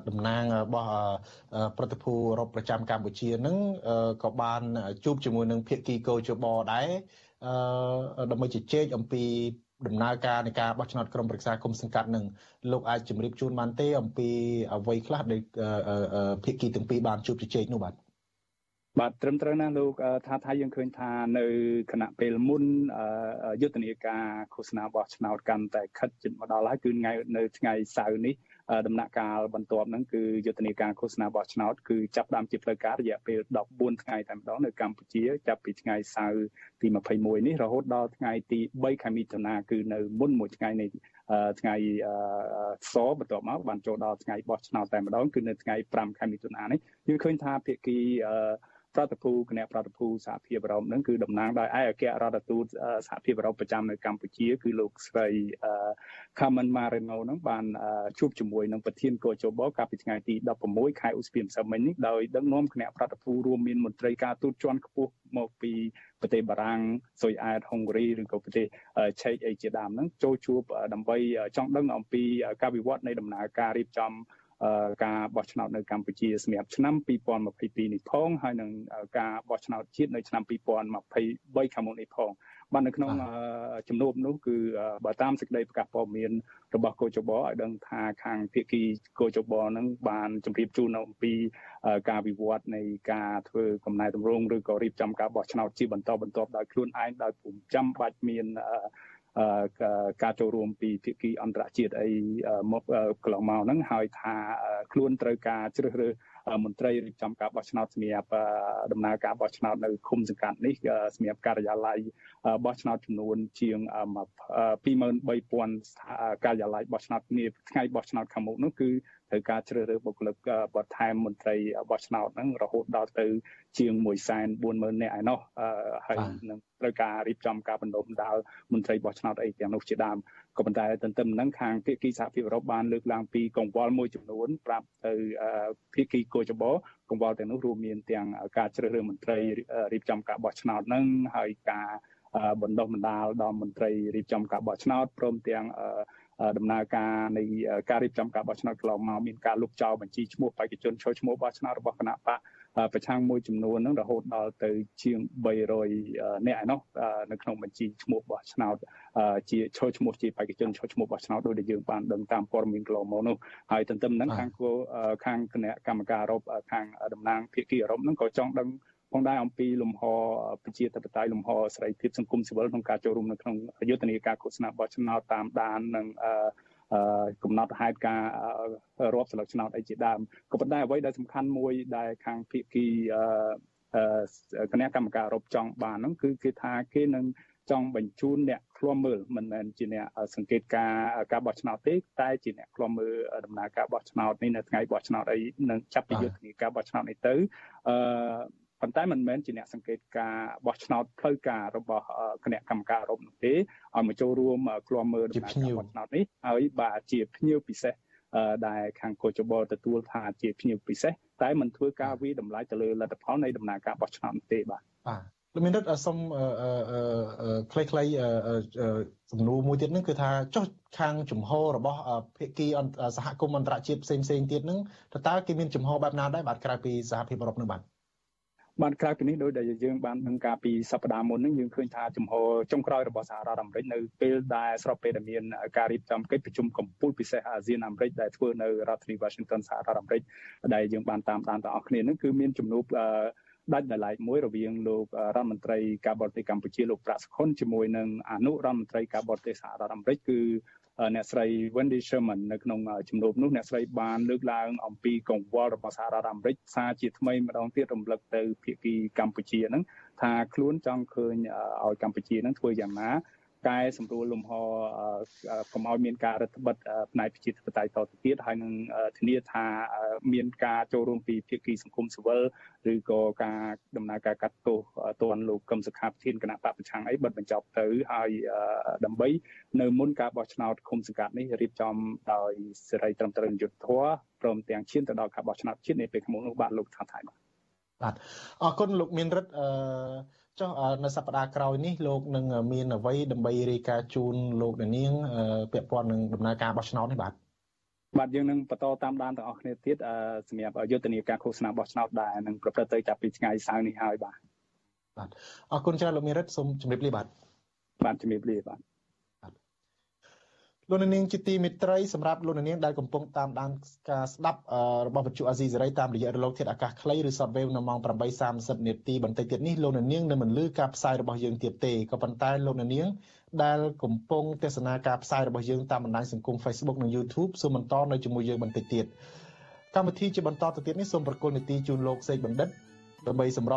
D: តំណាងរបស់ប្រតិភូអឺរ៉ុបប្រចាំកម្ពុជានឹងក៏បានជួបជាមួយនឹងភាគីកោជបដែរអឺដើម្បីជជែកអំពី ដំណើរការនៃការបោះឆ្នោតក្រុមប្រឹក្សាគុំសង្កាត់នឹងលោកអាចជម្រាបជូនបានទេអំពីអ្វីខ្លះដែលភាគីទាំងពីរបានជួបជជែកនោះបាទ
T: បាទត្រឹមត្រូវណាស់លោកថាថាយើងឃើញថានៅគណៈពេលមុនយុទ្ធនាការឃោសនាបោះឆ្នោតកាន់តែខិតជិតមកដល់ហើយគឺថ្ងៃនៅថ្ងៃសៅរ៍នេះ ដំណាក់កាលបន្ទាប់ហ្នឹងគឺយុទ្ធនាការឃោសនាបោះឆ្នោតគឺចាប់ផ្ដើមជាផ្លូវការរយៈពេល14ថ្ងៃតែម្ដងនៅកម្ពុជាចាប់ពីថ្ងៃសៅរ៍ទី21នេះរហូតដល់ថ្ងៃទី3ខែមិថុនាគឺនៅមុនមួយថ្ងៃនៃថ្ងៃសបន្ទាប់មកបានចូលដល់ថ្ងៃបោះឆ្នោតតែម្ដងគឺនៅថ្ងៃ5ខែមិថុនានេះយើងឃើញថាភាគីអឺ ប្រតិភូគណៈប្រតិភូសហភាពអឺរ៉ុបនឹងគឺតំណាងដោយឯកអគ្គរដ្ឋទូតសហភាពអឺរ៉ុបប្រចាំនៅកម្ពុជា គឺលោកស្រី Carmen Marino នឹងបានជួបជាមួយនឹងប្រធានកោជបកាលពីថ្ងៃទី16ខែឧសភាម្សិលមិញនេះដោយដឹកនាំគណៈប្រតិភូរួមមានមន្ត្រីការទូតជាន់ខ្ពស់មកពីប្រទេសបារាំងស៊ុយអែតហុងគ្រីឬក៏ប្រទេសឆែកអីជាដើមហ្នឹងចូលជួបដើម្បីចង់ដឹងអំពីការវិវត្តនៃដំណើរការរៀបចំ ការបោះឆ្នោតនៅកម្ពុជាសម្រាប់ឆ្នាំ2022នេះផងហើយនឹងការបោះឆ្នោតជាតិនៅឆ្នាំ2023ខាងមុខនេះផងបាទនៅក្នុងជំនួបនោះគឺបើតាមសេចក្តីប្រកាសព័ត៌មានរបស់កោចបឲ្យដឹងថាខាងភាគីកោចបនឹងបានជម្រាបជូនអំពីការវិវត្តនៃការធ្វើកំណែតម្រង់ឬក៏រៀបចំការបោះឆ្នោតជាបន្តបន្ទាប់ដោយខ្លួនឯងដោយពុំចាំបាច់មាន ការចូលរួមពីភាគីអន្តរជាតិអីមកកន្លងមកហ្នឹងហើយថាខ្លួនត្រូវការជ្រើសរើសមន្ត្រីរៀបចំការបោះឆ្នោតសម្រាប់ដំណើរការបោះឆ្នោតនៅឃុំសង្កាត់នេះសម្រាប់ការិយាល័យបោះឆ្នោតចំនួនជាង23000ការិយាល័យបោះឆ្នោតគ្នាថ្ងៃបោះឆ្នោតខាងមុខនោះគឺត្រូវការជ្រើសរើសបុគ្គលិកបន្ថែមមន្ត្រីបោះឆ្នោតហ្នឹងរហូតដល់ទៅជាង140,000នាក់ឯណោះហើយនឹងត្រូវការរៀបចំការបណ្ដុះបណ្ដាលមន្ត្រីបោះឆ្នោតអីទាំងនោះជាដើមក៏ប៉ុន្តែទន្ទឹមនឹងខាងភាគីសហភាពអឺរ៉ុបបានលើកឡើងពីកង្វល់មួយចំនួនប្រាប់ទៅភាគីកោចបកង្វល់ទាំងនោះរួមមានទាំងការជ្រើសរើសមន្ត្រីរៀបចំការបោះឆ្នោតហ្នឹងហើយការបណ្ដុះបណ្ដាលដល់មន្ត្រីរៀបចំការបោះឆ្នោតព្រមទាំង ដំណើរការនៃការរៀបចំការបោះឆ្នោតកន្លងមកមានការលុបចោលបញ្ជីឈ្មោះបេក្ខជនចូលឈ្មោះបោះឆ្នោតរបស់គណៈបកប្រឆាំងមួយចំនួនហ្នឹងរហូតដល់ទៅជាង300នាក់ឯណោះនៅក្នុងបញ្ជីឈ្មោះបោះឆ្នោតជាចូលឈ្មោះជាបេក្ខជនចូលឈ្មោះបោះឆ្នោតដោយដែលយើងបានដឹងតាមព័ត៌មានកន្លងមកនោះហើយទន្ទឹមហ្នឹងខាងខាងគណៈកម្មការអឺរ៉ុបខាងតំណាងភាគីអឺរ៉ុបហ្នឹងក៏ចង់ដឹង ផងដែរអំពីលំហប្រជាធិបតេយ្យលំហសេរីភាពសង្គមស៊ីវិលក្នុងការចូលរួមនៅក្នុងយុទ្ធនាការឃោសនាបោះឆ្នោតតាមដាននិងកំណត់ហេតុការរាប់ស្លឹកឆ្នោតអីជាដើមក៏ប៉ុន្តែអ្វីដែលសំខាន់មួយដែលខាងភាគីគណៈកម្មការអឺរ៉ុបចង់បានហ្នឹងគឺគេថាគេនឹងចង់បញ្ជូនអ្នកឃ្លាំមើលមិនមែនជាអ្នកសង្កេតការការបោះឆ្នោតទេតែជាអ្នកឃ្លាំមើលដំណើរការបោះឆ្នោតនេះនៅថ្ងៃបោះឆ្នោតអីនឹងចាប់ពីយុទ្ធនាការបោះឆ្នោតនេះទៅអឺ ប៉ុន្តែមិនមែនជាអ្នកសង្កេតការបោះឆ្នោតផ្លូវការរបស់គណៈកម្មការអឺរ៉ុបនោះទេឲ្យមកចូលរួមឃ្លាំមើលដំណើរការបោះឆ្នោតនេះហើយបាទជាភ្ញៀវពិសេសដែលខាងកោចបលទទួលថាជាភ្ញៀវពិសេសតែមិនធ្វើការវិតម្លៃទៅលើលទ្ធផលនៃដំណើរការបោះឆ្នោតទេបាទ
D: បាទលោកមានរដ្ឋសូមខ្លីៗសំណួរមួយទៀតហ្នឹងគឺថាចុះខាងជំហររបស់ភាគីសហគមន៍អន្តរជាតិផ្សេងផ្សេងទៀតហ្នឹងតើគេមានជំហរបែបណាដែរបាទក្រៅពីសហភាពអឺរ៉ុបហ្នឹងបាទ
T: បានក្រៅពីនេះដោយដែលយើងបានដឹងការពីសប្តាហ៍មុនហ្នឹងយើងឃើញថាចំហចុងក្រោយរបស់សហរដ្ឋអាមេរិកនៅពេលដែលស្របពេលដែលមានការរៀបចំកិច្ចប្រជុំកំពូលពិសេសអាស៊ានអាមេរិកដែលធ្វើនៅរដ្ឋធានី Washington សហរដ្ឋអាមេរិកដែលយើងបានតាមដានទាំងអស់គ្នាហ្នឹងគឺមានជំនួបដាច់ដោយឡែកមួយរវាងលោករដ្ឋមន្ត្រីការបរទេសកម្ពុជាលោកប្រាក់សុខុនជាមួយនឹងអនុរដ្ឋមន្ត្រីការបរទេសសហរដ្ឋអាមេរិកគឺ អ្នកស្រី Wendy Sherman នៅក្នុងជំនួបនោះអ្នកស្រីបានលើកឡើងអំពីកង្វល់របស់សហរដ្ឋអាមេរិកសារជាថ្មីម្ដងទៀតរំលឹកទៅភាគីកម្ពុជាហ្នឹងថាខ្លួនចង់ឃើញឲ្យកម្ពុជាហ្នឹងធ្វើយ៉ាងណា កែសម្រួលលំហកុំឲ្យមានការរដ្ឋបិទផ្នែកប្រជាធិបតេយ្យតទៅទៀតហើយនឹងធានាថាមានការចូលរួមពីភាគីសង្គមស៊ីវិលឬក៏ការដំណើរការកាត់ទោសទណ្ឌលោកកឹមសុខាប្រធានគណៈបកប្រឆាំងអីបិទបញ្ចប់ទៅហើយដើម្បី នៅមុនការបោះឆ្នោតឃុំសង្កាត់នេះរៀបចំដោយសេរីត្រឹមត្រូវយុត្តិធម៌ព្រមទាំងឈានទៅដល់ការបោះឆ្នោតជាតិនាពេលខាងមុខនោះបាទលោកថាថៃបាទ
D: បាទអរគុណលោកមានរិទ្ធអឺ ចុះនៅសប្តាហ៍ក្រោយនេះលោកនឹងមានអ្វីដើម្បីរាយការណ៍ជូនលោកនាងពាក់ព័ន្ធនឹងដំណើរការបោះឆ្នោតនេះបាទ
T: បាទយើងនឹងបន្តតាមដានទាំងអស់គ្នាទៀតសម្រាប់យុទ្ធនាការឃោសនាបោះឆ្នោតដែរនឹងប្រព្រឹត្តទៅចាប់ពីថ្ងៃសៅរ៍នេះហើយបាទ
D: បាទអរគុណច្រើនលោកមេរិតសូមជម្រាបលាបាទ
T: បាទជំរាបលាបាទ
D: លោកនាងជាទីមេត្រីសម្រាប់លោកនាងដែលកំពុងតាមដានការស្ដាប់របស់វិទ្យុអាស៊ីសេរីតាមរយៈរលកធាតុអាកាសខ្លីឬ Shortwave នៅម៉ោង8:30នាទីបន្តិចទៀតនេះលោកនាងនឹងមិនលឺការផ្សាយរបស់យើងទៀតទេក៏ប៉ុន្តែលោកនាងដែលកំពុងទស្សនាការផ្សាយរបស់យើងតាមបណ្ដាញសង្គម Facebook និង YouTube សូមបន្តនៅជាមួយយើងបន្តិចទៀតកម្មវិធីជាបន្តទៅទៀតនេះសូមប្រកល់នីតិជូនលោកសេកបណ្ឌិតដើម្បីសម្រាប់